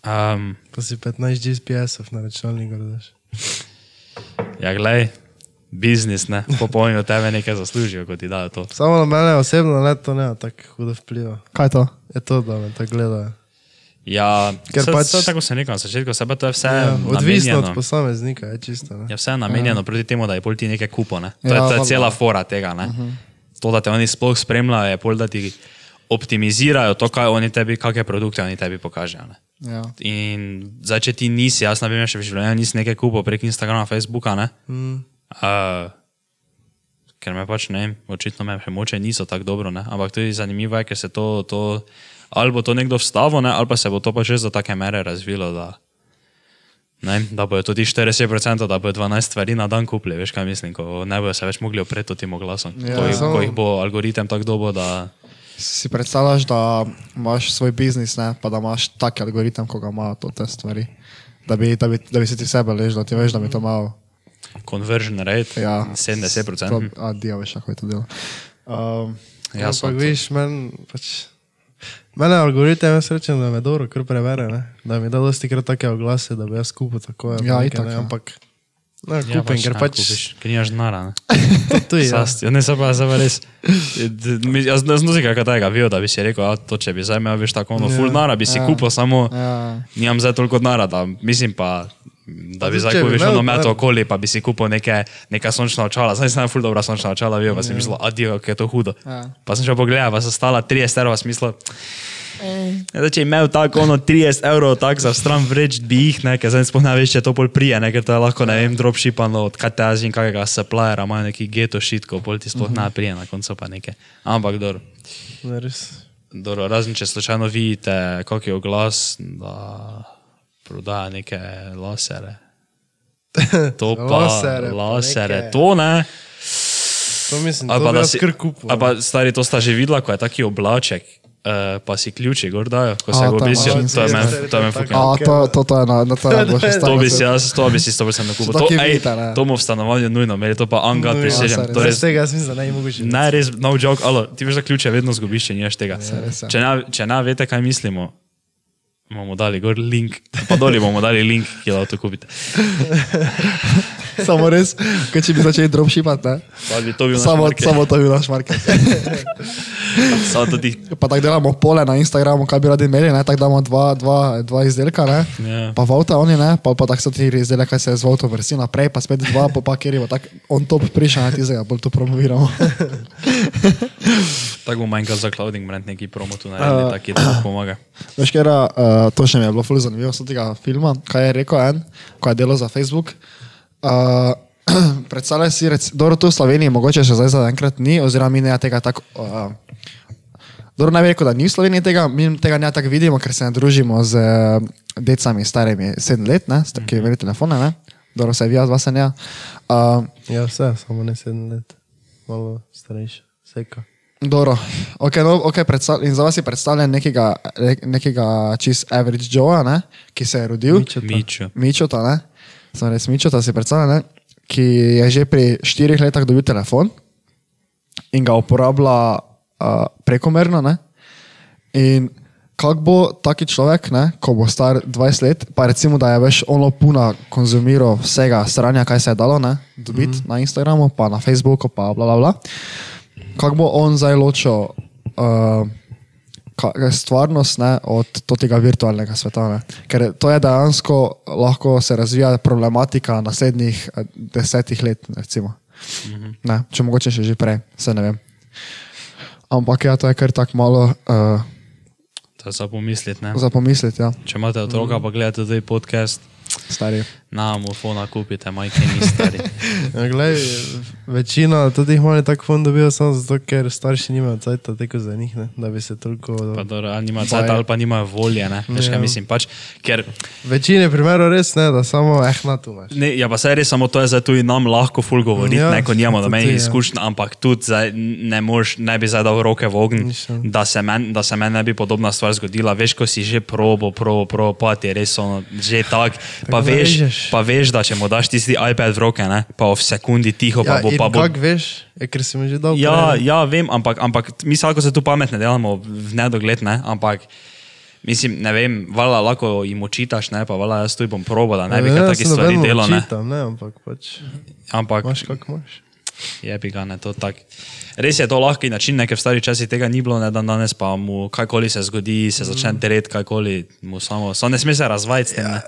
Um, pa si 15 GPS-ov na računalniku, daš. Ja, glej, biznis, ne? Popolnoma od tebe nekaj zaslužijo, kot ti dajo to. Samo na mene osebno ne, to ne tako hudo vpliva. Kaj to? Je to, da me tako gledajo. Ja, Ker se, pač- se, tako se nekam na začetku, se pa to je vse Ja, odvisno od namenjeno. posameznika, je čisto. Ne? Je vse namenjeno proti temu, da je pol ti nekaj kupo. Ne? To, Ja, ja, je, to je cela fora tega. Ne? Uh -huh. To, da te oni sploh spremljajo, je pol, da ti optimizirajo to, kaj oni tebi, kakšne produkte oni tebi pokažejo. Ne? Ja. In zdaj, če ti nisi, jaz na primer še v življenju nisi nekaj kupil prek Instagrama, Facebooka, ne? Mm. Uh, ker me pač ne, vem, očitno me moče niso tako dobro, ne? ampak tudi zanimivo je, ker se to, to ali bo to nekdo vstavil, ne? ali pa se bo to pač res do take mere razvilo, da, ne, da bojo tudi 40%, da bojo 12 stvari na dan kupili, veš kaj mislim, ko ne bojo se več mogli opreti tem oglasom, Ja, ko, jih, ko jih bo algoritem tako dobo, da Si predstavljaš, da imaš svoj biznis, ne, pa da imaš tak algoritem, ko ga ima to te stvari. Da bi, da, bi, da bi se ti sebe ležal, da ti veš, da bi to malo. conversion rate Ja, 70%. To, a, dio, veš, kako je to delo. Um, Ja, Ampak to- viš, men, pač, mene algoritem jaz rečem, da me dobro kar prevere, ne? da mi da dosti krat take oglase, da bi jaz kupil tako. Ja, itak, ne, ja. Ampak, ne, Ja, kupim, ker ne, pač, kupiš, ker nimaš denara. ne. to, je. Ja. Sast, ja, ne, se pa, se pa res. Jaz ne znam kaj tega videl, da bi si rekel, a, to če bi zdaj imel, veš, tako ono, Ja, full nara, bi si ja. kupil, samo ja, nimam zdaj toliko denara, da mislim pa, Da bi zdaj, ko bi šel na meto okoli, pa bi si kupil neke, neka sončna očala. Zdaj sem ful dobra sončna očala, vijo, pa sem mislil, adijo, kaj je to hudo. Ja. Pa sem šel pogledat, pa so stala 30 evrov, smisel. Ja, če je imel tako ono 30 evrov, tako za stran vreč bi jih, ne, ker zdaj sploh ne veš, če to pol prije, ne, ker to je lahko, ne vem, dropshipano od KTZ in kakega suppliera, imajo neki geto šitko, pol ti sploh ne prije, na koncu pa nekaj. Ampak dobro. Dobro, razen če slučajno vidite, kak je oglas, da prodaja neke lasere. To pa Laserje pa lasere, neke- to ne. To mislim, da si, kar kupil. ali pa stari, to sta že videla, ko je taki oblaček, uh, pa si ključi gor dajo, ko se ga obisijo. To je meni, to je meni to je fuknilo. A, to, to, to je na, na to je stvar. To na bi si jaz, to bi si sto procent nakupil. So To, ej, to mu v stanovanju nujno, imeli to pa anga prisežem. sorry. To je Res tega jaz mislim, da ne je mogoče. Ne, res, no joke, alo, ti veš, da ključe vedno zgubiš, če nimaš tega. res je. Če ne, če ne veste, kaj mislimo, bomo dali gor link, pa doli bomo dali link, ki lahko to kupite. Samo res, kaj če bi začeli dropshipati, ne? Pa bi to bil naš Samo, market. samo to bi bil naš market. Samo to ti. Pa tako delamo pole na Instagramu, kaj bi radi imeli, ne? tako damo dva, dva, dva izdelka, ne? Ja. pa Vauta oni, ne? pa, pa tako so ti izdelek, kaj se je z Vauto vrsti naprej, pa spet dva, pa pa kjer je tako on top prišel, ne tizega, bolj to promoviramo. Tako bo manjkalo za clouding brand neki promo tu naredili, Uh. taki da pomaga. Veš, ker uh, to še mi je bilo ful zanimivo z tega filma, kaj je rekel en, ko je delal za Facebook. Uh, predstavljaj si, rec, dobro, tu v Sloveniji mogoče še zdaj zaenkrat ni, oziroma mi ne tega tako. Uh, Dobro, naj bi rekel, da ni v Sloveniji tega, mi tega ne tako vidimo, ker se ne družimo z uh, decami starimi 7 let, ne, sta- ki imeli telefone, ne. Dobro, se vi, jaz vas ne. Uh, Ja, vse, samo ne sedem let. Malo starejši. Seka. Dobro, okay, no, okay, in za vas je predstavljen nekega, ne- nekega čist average Joe, ne, ki se je rodil. Mičeta. Mičo. Mičota, ne? Sem res Mičota, si predstavljam? Ki je že pri štirih letih dobil telefon in ga uporablja uh, prekomerno, ne? In kako bo taki človek, ne, ko bo star 20 let, pa recimo, da je več ono puna konzumiral vsega stranja, kaj se je dalo, ne, dobiti mm. na Instagramu, pa na Facebooku, pa bla bla bla. Kako bo on zdaj ločil uh, stvarnost ne, od tega virtualnega sveta. Ne. Ker to je dejansko lahko se razvija problematika naslednjih eh, desetih let, recimo. -hmm. ne, če mogoče še že prej, se ne vem. Ampak ja, to je kar tako malo uh, To je za pomisliti, ne? za pomisliti, ja, Če imate otroka, pa gledate tudi podcast, stari. Na mufona kupite, majke ni stari. Ja, glej, večina tudi jih imajo tako fond dobijo samo zato, ker starši nimajo cajta teko za njih, ne? da bi se toliko... Pa dobro, ali nima cajt ali pa nimajo volje, ne? Veš, kaj Ja. mislim, pač, ker Večine primerov res ne, da samo eh na tu imaš. Ne, ja, pa se res samo to je zdaj tudi nam lahko ful govoriti, Ja, ne, ko nimamo nobenih ja. izkušenj, ampak tudi zdaj ne, mož, ne bi zdaj dal roke v Nisem. da se meni men ne bi podobna stvar zgodila. Veš, ko si že probo, probo, probo, pa ti je res ono, že tak, pa, veš, zarežeš. Pa veš, da če mu daš tisti iPad v roke, ne, pa v sekundi tiho, pa Ja, bo in pa bo. kak veš, je, ker si mi že dal Ja, prej. ja, vem, ampak, ampak mi se lahko se tu pametne delamo v nedogled, ne, ampak. Mislim, ne vem, vala lahko jim očitaš, ne, pa vala jaz tu bom probo, da ne bi Ja, kar jaz takih stvari delal, ne. očitam, ne, ampak pač Ampak imaš kak imaš. Je bi ga ne to tako. Res je to lahki način, ne, ker v starih časih tega ni bilo, ne dan danes pa mu kajkoli se zgodi, se začne tereti, kajkoli mu samo, samo ne sme se razvajati. Ja.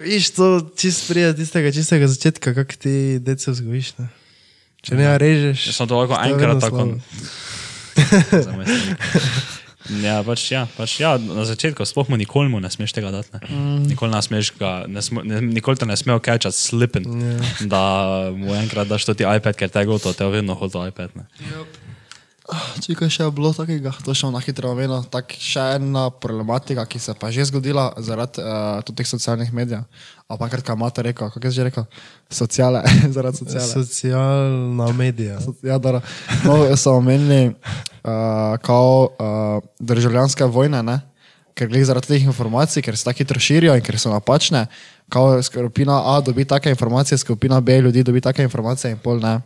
Viš, to čist prije tistega čistega začetka, kak ti dece vzgojiš, ne. Če ne režeš. Jaz sem to lahko enkrat tako. Ja, pač, ja, pač ja, na začetku sploh mu nikoli mu ne smeš tega dati. Ne. Mm. Nikoli, smeš ga, ne sme, ne, nikoli te ne smejo catchati slippen, yeah. da mu enkrat daš to ti iPad, ker te je gotovo, te je vedno hodil iPad. Ne. Če kaj še je bilo takega, to še na hitro omenil, tako še ena problematika, ki se pa je že zgodila zaradi uh, teh socialnih medijev. A pa kar mata rekel, kako je že rekel, sociale, zaradi sociale. Socialna medija. Ja, dobro. No, so omenili uh, kao uh, državljanske vojne, ne? ker glede zaradi teh informacij, ker se tako hitro širijo in ker so napačne, kao skupina A dobi take informacije, skupina B ljudi dobi take informacije in pol ne.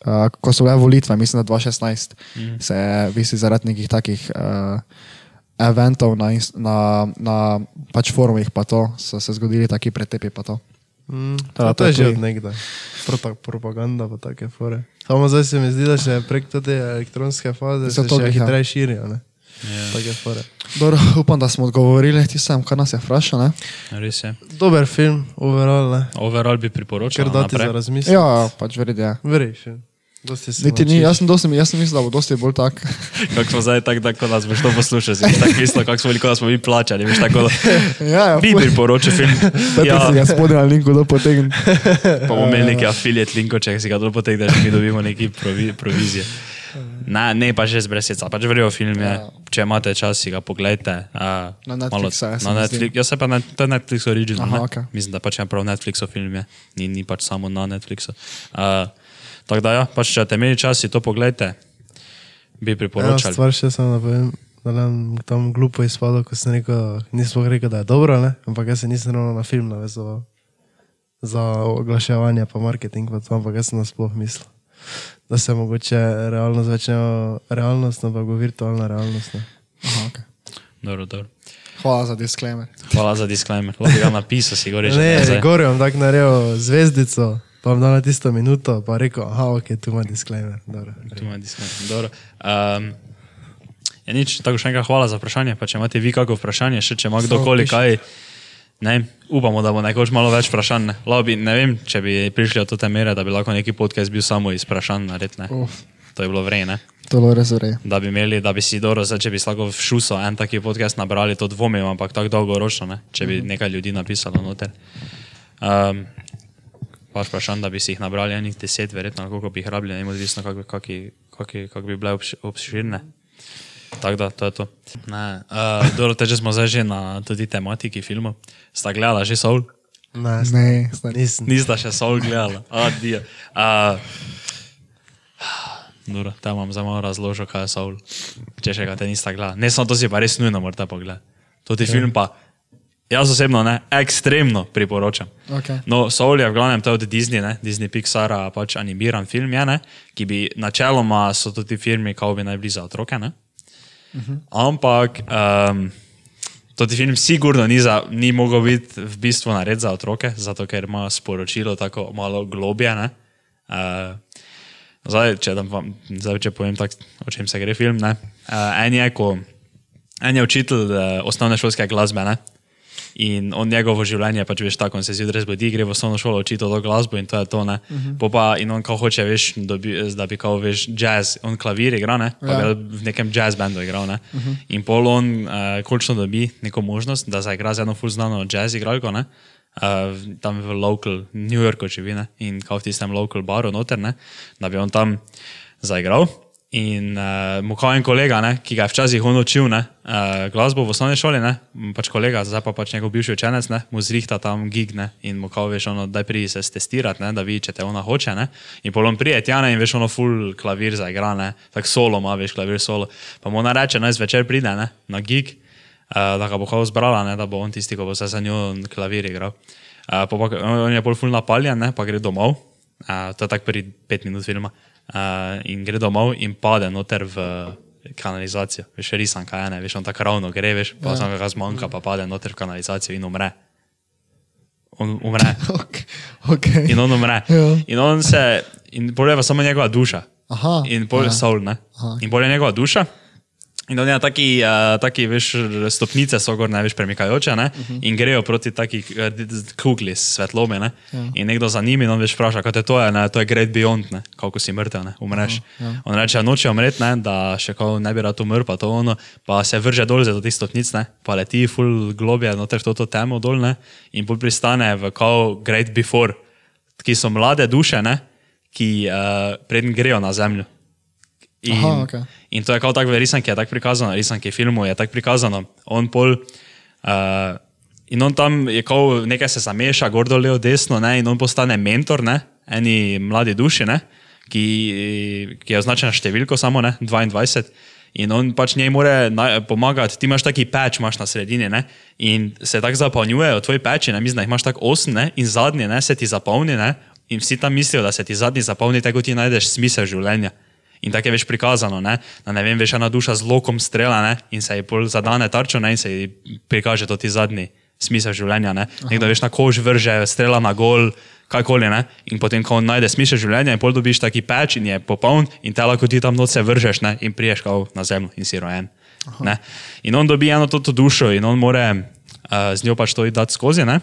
Uh, ko so bile volitve, mislim, da 2016, mm. se je visi zaradi nekih takih uh, eventov na, na, na pač forumih, pa to so se zgodili taki pretepi, pa to. Mm, Teda to, to je že od nekdaj. Prota, propaganda pa take fore. Samo zdaj se mi zdi, da še prek te elektronske faze se to ja. hitreje širijo. Ne? Tako je fore. Dobro, upam, da smo odgovorili tistem, kar nas je vprašal. Dober film, overall, ne. Overall bi priporočal. Ker dati za naprej. razmisliti. Ja, pač verjeti, ja. Film. Niti ni, jaz sem, dosti, jaz sem mislil, da bo dosti bolj tak. Kako smo zdaj tako, da ko nas boš to poslušal, si tako mislil, kako smo veliko, da smo mi plačali, veš tako, da ja, ja, bi priporočil film. Ja, si ga Ja, spodaj na linku do potegn. pa bomo imeli neki affiliate linko, če si ga dol potegneš, mi dobimo neki provi, provizije. Na, ne pa že z brezseca, pač verjel film je, če imate čas, si ga pogledajte. Uh, Na Netflixu se na Netflix, jaz se pa na, to Netflix original. Aha, ne? okej. Mislim, da pač je prav Netflixov film je, ni, ni pač samo na Netflixu. Uh, tako da ja, pač če ste imeli čas, si to pogledajte, bi priporočal. stvar še samo, da povem, da nam tam glupo izpadlo, ko sem rekel, nisem rekel, da je dobro, ne? ampak jaz se nisem ravno na film navezoval za oglaševanje pa marketing, pa to, ampak jaz sem nasploh mislil. Da se mogoče realnost ne realnost, ampak bo virtualna realnost. Ne? Aha, okay. Dobro, dobro. Hvala za disclaimer. Hvala za disclaimer. Lahko bi ga napisal, si ga reče. Ne, Gor vam tako naredil zvezdico, pa vam dal na tisto minuto, pa rekel, aha, ok, tu ima disclaimer. Dobro. Tu ima disclaimer. Dobro. Um, je nič, tako še enkrat hvala za vprašanje. Pa če imate vi kako vprašanje, še če ima kdorkoli kaj, ne, upamo, da bo nekoč malo več vprašanj. Ne. Bi, ne vem, če bi prišli od te mere, da bi lahko neki podcast bil samo iz vprašanj naredjen. Uf. To je bilo vreme. To je bilo res vrej. Da bi imeli, da bi si dobro, zdaj, če bi lahko v šuso en taki podcast nabrali, to dvomim, ampak tako dolgoročno, ne? če bi nekaj ljudi napisalo noter. Um, pač vprašanj, da bi si jih nabrali enih deset, verjetno, koliko bi jih rabili, ne odvisno, kako kak, kak, kak bi bile obš, obširne. Tako da, to je to. Ne, uh, dobro, te že smo zdaj že na tudi tematiki filmov. Sta gledala že Soul? Ne, Ne, nisem. Nista še Soul gledala. Adijo. Uh, Dobro, tam vam za malo razložil, kaj je Soul. Če še ga te nista gledala. Ne samo to si pa res nujno morate pogledati. To ti film pa, jaz osebno ne, ekstremno priporočam. Okay. No, Soul je v glavnem to od Disney, ne? Disney Pixara, pač animiran film je, ne? ki bi načeloma so tudi filmi, kao bi naj bili za otroke, ne? Ampak um, to ti film sigurno ni, za, ni mogel biti v bistvu nared za otroke, zato ker ima sporočilo tako malo globje. ne. Uh, zdaj, če, vam, zdaj, če povem, tak, o čem se gre film. ne. Uh, en, je, ko, en je učitelj uh, osnovne šolske glasbe. Ne? In on njegovo življenje, pač veš, tako on se zjutraj zbudi, gre v osnovno šolo učiti to glasbo in to je to. Uh -huh. pa, in on kao hoče, veš, dobi, da bi kao veš jazz, on klavir igra, ne? pa Ja. ja. v nekem jazz bandu igral. Ne? Uh -huh. In pol on uh, končno dobi neko možnost, da zaigra z eno full znano jazz igralko. Ne? Uh, tam v local, New Yorku živi ne? in kao v tistem local baru noter, ne? da bi on tam zaigral. In uh, mu kao en kolega, ne, ki ga je včasih on učil ne, uh, glasbo v osnovni šoli, ne, pač kolega, zdaj pa pač njegov bivši učenec, ne, mu zrihta tam gig ne, in mu kao veš, ono, daj pridi se testirati, ne, da vidi, če te ona hoče. Ne, in polom prije tjane in veš, ono full klavir zaigra, ne, tak solo ima, veš, klavir solo. Pa mu ona reče, naj zvečer pride ne, na gig, uh, da ga bo kao zbrala, ne, da bo on tisti, ko bo se za njo klavir igral. Uh, pa, pa, on je pol full napaljen, ne, pa gre domov. Uh, to je tako pri pet minut filma. Uh, in gre domov in pade noter v kanalizacijo. Veš, risan kaj je, ne, veš, on tako ravno gre, veš, pa ja. samo ga zmanjka, pa pade noter v kanalizacijo in umre. On umre. Okay. Okay. In on umre. Ja. In on se, in pol je pa samo njegova duša. Aha. In pol je Aha. soul, ne. Aha. In pol je njegova duša. In on je taki, uh, taki veš, stopnice so gor največ premikajoče ne? uh -huh. in grejo proti taki eh, kugli s svetlobe. Ne? Ja. In nekdo za njimi, in on veš vpraša, kaj te to je, ne? to je great beyond, ne? kako si mrtev, ne? umreš. Uh -huh. ja. On reče, noče umreti, ne? da še kao ne bi rad umrl, pa to ono, pa se vrže dol za tih stopnic, ne? pa leti full globje noter v to, temo dol ne? in pol pristane v kao great before, ki so mlade duše, ne? ki uh, predn grejo na zemljo. In, Aha, okej. in to je kot tako v risanki, je tako prikazano, risanki filmu je tako prikazano. On pol, uh, in on tam je kot nekaj se zameša, gor dol, levo, desno, ne, in on postane mentor, ne, eni mladi duši, ne, ki, ki je označena številko samo, ne, 22. In on pač njej more pomagati, ti imaš taki peč, imaš na sredini, ne, in se tako zapolnjujejo tvoji peči, ne, mislim, da jih imaš tako osem, ne, in zadnji, ne, se ti zapolni, ne, in vsi tam mislijo, da se ti zadnji zapolni, tako ti najdeš smisel življenja. In tako je veš prikazano, ne? da ne vem, veš ena duša z lokom strela ne? in se ji pol zadane tarčo ne? in se ji prikaže to ti zadnji smisel življenja. Ne? Nekdo veš na kož vrže, strela na gol, kajkoli ne. In potem, ko on najde smisel življenja in pol dobiš taki peč in je popoln in te lahko ti tam noč se vržeš ne? in priješ kao na zemljo in si rojen. In on dobi eno to dušo in on more uh, z njo pač to dati skozi. Ne?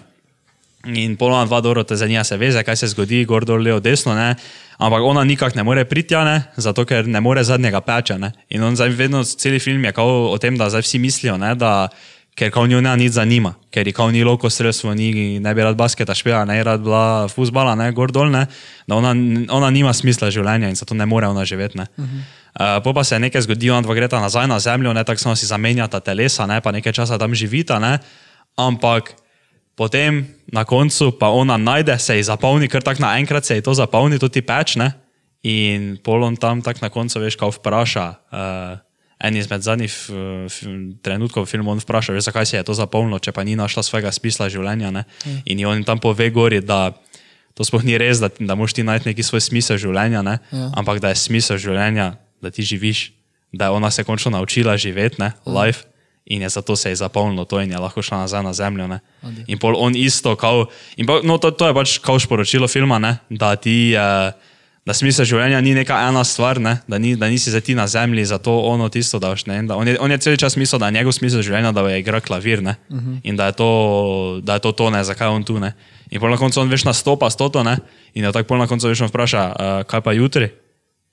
In polona dva dobro te zanima, se veze, kaj se zgodi, gor dol, levo, desno, ne? ampak ona nikak ne more priti, ja, ne? zato ker ne more zadnjega peča. Ne? In on zdaj vedno, cel film je kao o tem, da zdaj vsi mislijo, ne? da ker kao njo ne nič zanima, ker je kao ni loko sredstvo, ni ne bi rad basketa špila, ne bi rad bila fusbala, ne gor dol, ne? da ona, ona nima smisla življenja in zato ne more ona živeti. Ne? Uh -huh. Uh, po pa se nekaj zgodi, on dva greta nazaj na zemljo, ne tako samo si zamenjata telesa, ne, pa nekaj časa tam živita, ne, ampak potem na koncu pa ona najde, se ji zapolni, ker tako naenkrat se ji to zapolni, tudi peč, ne, in polon tam tako na koncu, veš, kao vpraša, uh, en izmed zadnjih trenutkov v filmu, on vpraša, veš, zakaj se je to zapolnilo, če pa ni našla svojega smisla življenja, ne, mm. in on tam pove gori, da to sploh ni res, da, da moš ti najti neki svoj smisel življenja, ne, ja. ampak da je smisel življenja da ti živiš, da je ona se končno naučila živeti, ne, mm. In je zato se je zapolnilo to in je lahko šla nazaj na zemljo. Ne. In pol on isto, kao, pa, no, to, to je pač kao sporočilo filma, ne, da ti, eh, da smisel življenja ni neka ena stvar, ne, da, ni, da nisi za ti na zemlji, zato ono tisto daš. Ne, da on, je, on je cel čas mislil, da je njegov smisel življenja, da je igra klavir ne, uh -huh. in da je, to, da je to to, ne, zakaj je on tu. Ne. In pol na koncu on veš nastopa s to, ne, in je tako pol na koncu veš vpraša, uh, kaj pa jutri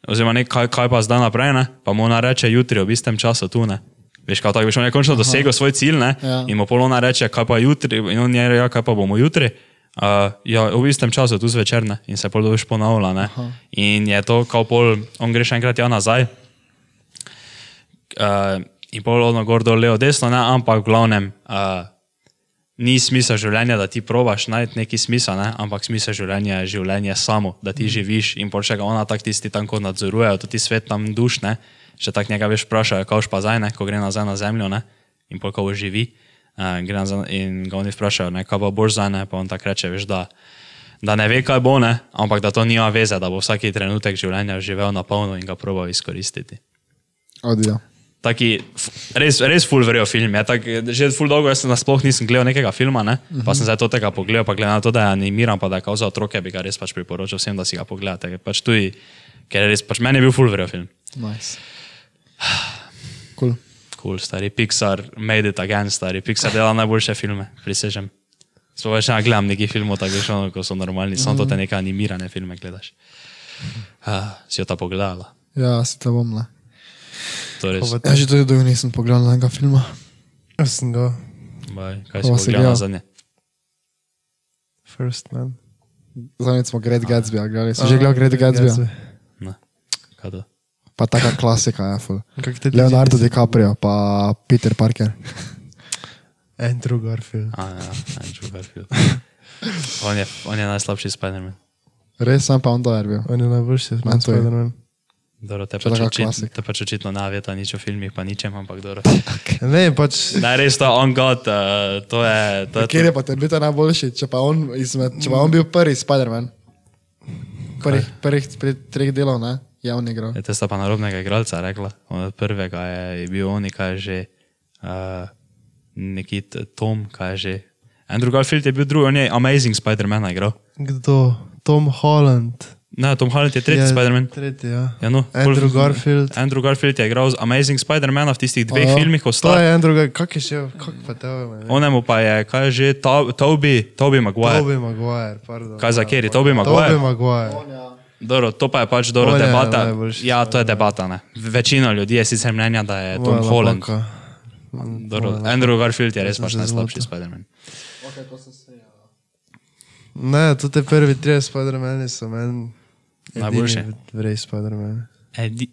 oziroma ne, kaj, kaj pa zdaj naprej, ne? pa mu ona reče jutri, ob istem času tu. Ne? Veš, kako tako, veš, on je končno dosegel svoj cilj ja. in mu polona reče, kaj pa jutri, in on je rekel, ja, kaj pa bomo jutri. Uh, ja, v istem času, tu zvečer, ne? in se pol dobiš ponavlja. In je to, kao pol, on gre še enkrat ja nazaj. Uh, in pol ono gor dol, levo, desno, ne? ampak v glavnem. Uh, ni smisel življenja, da ti probaš najti neki smisel, ne? ampak smisel življenja je življenje samo, da ti mm. živiš in pošega ona tak tisti tam, ko nadzorujejo, tudi svet tam duš, ne? Še tak njega veš vprašajo, kao pa zdaj, ne? ko gre nazaj na zemljo ne? in pol ko živi. Uh, in ga oni vprašajo, ne, kaj pa boš zdaj, ne? pa on tako reče, veš, da, da ne ve, kaj bo, ne? ampak da to nima veze, da bo vsaki trenutek življenja živel na polno in ga probal izkoristiti. Odijo taki, res, res full verjo film. Tak, že full dolgo jaz nasploh nisem gledal nekega filma, ne? pa sem zdaj to tega pogledal, pa gledam na to, da je animiran, pa da je kao za otroke, bi ga res pač priporočal vsem, da si ga pogledate. Pač tudi, ker je res, pač meni je bil full verjo film. Nice. Cool. Cool, stari Pixar, made it again, stari Pixar dela najboljše filme, prisežem. Sploh več ne gledam nekih filmov, tako že ono, ko so normalni, samo to te neke animirane filme gledaš. Uh, si jo ta pogledala? Ja, si to bom, ne. Ja, že tudi dolgo nisem pogledal enega filma. Jaz sem ga. Baj, kaj si pogledal za ne? First Man. Zadnjič smo Great Gatsby, a gledali. Si že gledal Great Gatsby? Ne. Kaj to? Pa taka klasika, ja. Leonardo DiCaprio, pa Peter Parker. Andrew Garfield. A, ja, Andrew Garfield. on, je, on je najslabši Spider-Man. Res sem pa on je bil. On je najboljši Spider-Man. Dobro, te pač, očit, te pač očitno naveta nič o filmih, pa ničem, ampak dobro. ne, pač... Ne, res to on god, uh, to je... To je Kjer je pa tebi ta najboljši, če pa on, izmed, če pa on bil prvi Spider-Man? Prvih, prvih treh delov, ne? Javni igral. Je, te sta pa narobnega igralca rekla. Od prvega je, je bil on, kaj že... Uh, neki Tom, kaj že... Andrew Garfield je bil drugi, on je Amazing Spider-Man igral. Kdo? Tom Holland. Ne, Tom Holland je tretji Ja, Spider-Man. Tretji, ja. Ja, no, Andrew pol- Garfield. Andrew Garfield je igral z Amazing Spider-Man v tistih dveh Ja, filmih, sta. je Andrew Garfield. Kak je še, kak pa te ove? Onemu pa je, kaj že, To- Toby, Toby Maguire. Tobey Maguire, pardon. Kaj za kjer je Toby Tobey Maguire? Maguire. Dobro, to pa je pač dobro On je debata. najboljši Ja, to je debata. Ne. Večina ljudi je sicer mnenja, da je Tom Moja Holland. napaka. Dobro, Andrew Garfield je res Sem pač najslabši. Spider-Man. Ne, to te prvi tri Spider-Mani so meni. Najboljši. Vrej Spider-Man. Edi,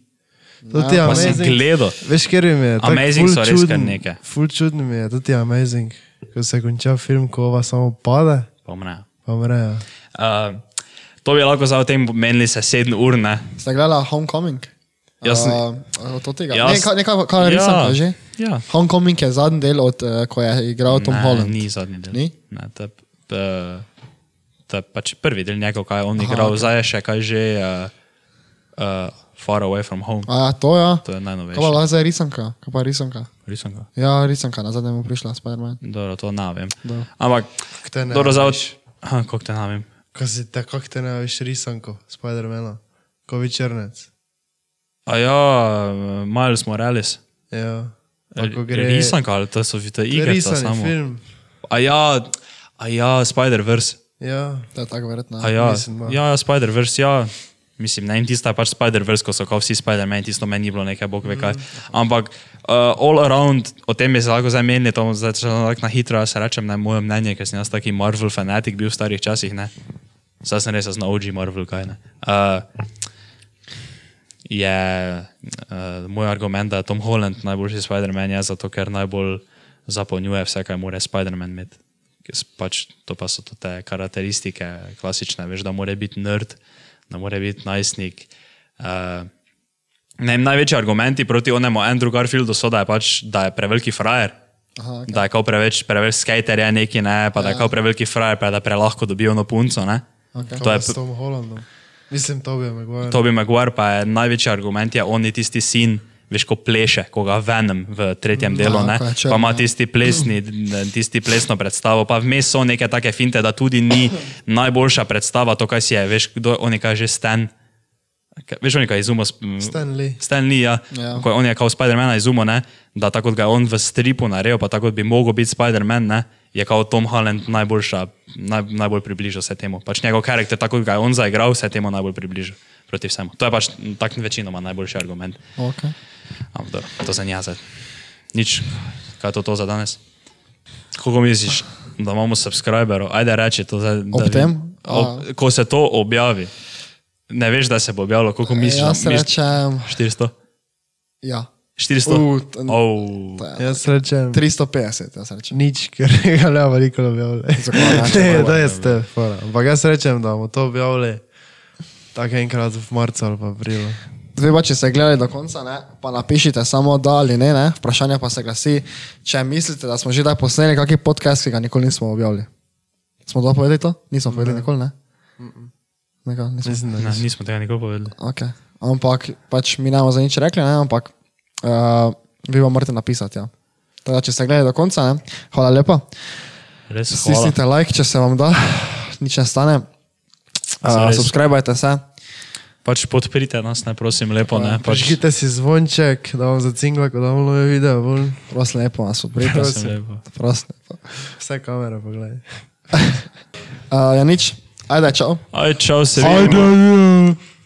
To ti je amazing. gledal. Veš, ker mi je. Amazing so res kar nekaj. Ful čudno mi je, to ti je amazing. Ko se konča film, ko ova samo pade, Pa mne. pa mreja. Uh, to bi lahko za o tem menili se sedem ur, ne? Ste gledali Homecoming? Jaz sem- Uh, od tega. Jaz- Ne, kaj, ne, kaj, kaj resam, Ja. ja. že? Ja. Homecoming je zadnji del, od, uh, ko je igral Tom ne, Holland. Ni zadnji del. Ni? Ne, to, je, p- to je pač prvi del njegov, kaj je on igral, okay. zdaj je še kaj že uh, uh, Far Away from Home. A ja, to ja. To je Kaj pa najnovejše. zdaj risanka? Kaj pa risanka? Risanka. Ja, risanka, na zadnjem mu prišla Spider-Man. Dobro, to ne vem. Dobro. Ampak, dobro, za veš? Aha, kako te ne vem. Ko si te, kak te ne veš risanko, Spider-Mana, ko vi črnec. A ja, Miles Morales. Ja. Ako gre- Risanka ali to so to igre, Risani samo. film. A ja, a ja, Spider-Verse. Ja, To je tako verjetno. A ja, Mislim, ja, ja Spider-Verse, ja. Mislim, ne vem, tista je pač Spider-Verse, ko so kao vsi Spider-Man, tisto meni ni bilo nekaj, bog ve kaj. Ampak uh, all around, o tem bi se lahko zdaj menili, to zdaj če tako na hitro jaz rečem, ne moje mnenje, ker sem jaz taki Marvel fanatik bil v starih časih, ne. Zdaj sem res na OG Marvel, kaj ne. Uh, je uh, moj argument, da je Tom Holland najboljši Spider-Man, je zato, ker najbolj zapolnjuje vse, kar mora Spider-Man imeti. Pač, to pa so to te karakteristike, klasične, veš, da mora biti nerd, da mora biti najstnik. Uh, ne, največji argumenti proti onemu Andrew Garfieldu so, da je pač da je preveliki frajer. Aha, Da je kao preveč, preveč skater je neki, ne, pa da je kao preveliki frajer, pa da prelahko dobijo no punco. Ne. Okay. To to je s Tom Hollandom. Mislim, to bi me Toby Maguire pa je največji argument, je on je tisti sin, veš, ko pleše, ko ga venem v tretjem delu, Ja, ne, je črn, pa ima ja. tisti plesni, tisti plesno predstavo, pa vmes so neke take finte, da tudi ni najboljša predstava, to, kaj si je, veš, kdo on je kaj že Stan. Veš, on je kaj izumil. Stan Lee. Stan Lee, ja. Ja. Ko On je kao Spider-Man izumil, ne, da tako kot ga je on v stripu naredil, pa tako kot bi mogel biti Spider-Man, je kao Tom Holland najboljša, naj, najbolj približal se temu. Pač njegov karakter, tako kot ga je on zaigral, se temu najbolj približal proti vsemu. To je pač tak večinoma najboljši argument. Okay. Ampak to za njazet. Nič, kaj je to, to za danes? Koliko misliš, da imamo subscriberov? Ajde reči to zdaj. da Ob tem? Ob, ko se to objavi, ne veš, da se bo objavilo, koliko misliš? Jaz misliš- rečem, 400? ja. 400? U, t- oh. to je Jaz rečem 350, jaz rečem. nič, ker ga ne bo nikoli objavili. Zakaj ne? Ne, to je ste, fora. Ampak jaz rečem, da bomo to objavili tako enkrat v marcu ali pa aprilu. Zdaj pa, če ste gledali do konca, ne, pa napišite samo da ali ne, ne. Vprašanje pa se glasi, če mislite, da smo že kdaj posneli kakšen podcast, ki ga nikoli nismo objavili. Smo to povedali to? Nismo povedali nikoli, ne? Nekaj, nismo. Mislim, da Ne, nisem. nismo tega nikoli povedali. Okay. Ampak pač mi ne bomo za nič rekli, ne? ampak uh, vi pa morate napisati. Ja. Teda, če ste gledali do konca, ne? hvala lepa. Stisnite like, če se vam da, nič ne stane. Uh, Zares. subskrbajte se. Pač podprite nas, ne prosim, lepo. Ne, pač, Prižgite si zvonček, da vam zacingla, ko damo nove video. Bolj. Prosim, lepo vas podprite. prosim, lepo. Prosim, lepo. Vse kamere pogledaj. Uh, ja, nič. Ajde, čau. Aj, čau, se vidimo. Ajde.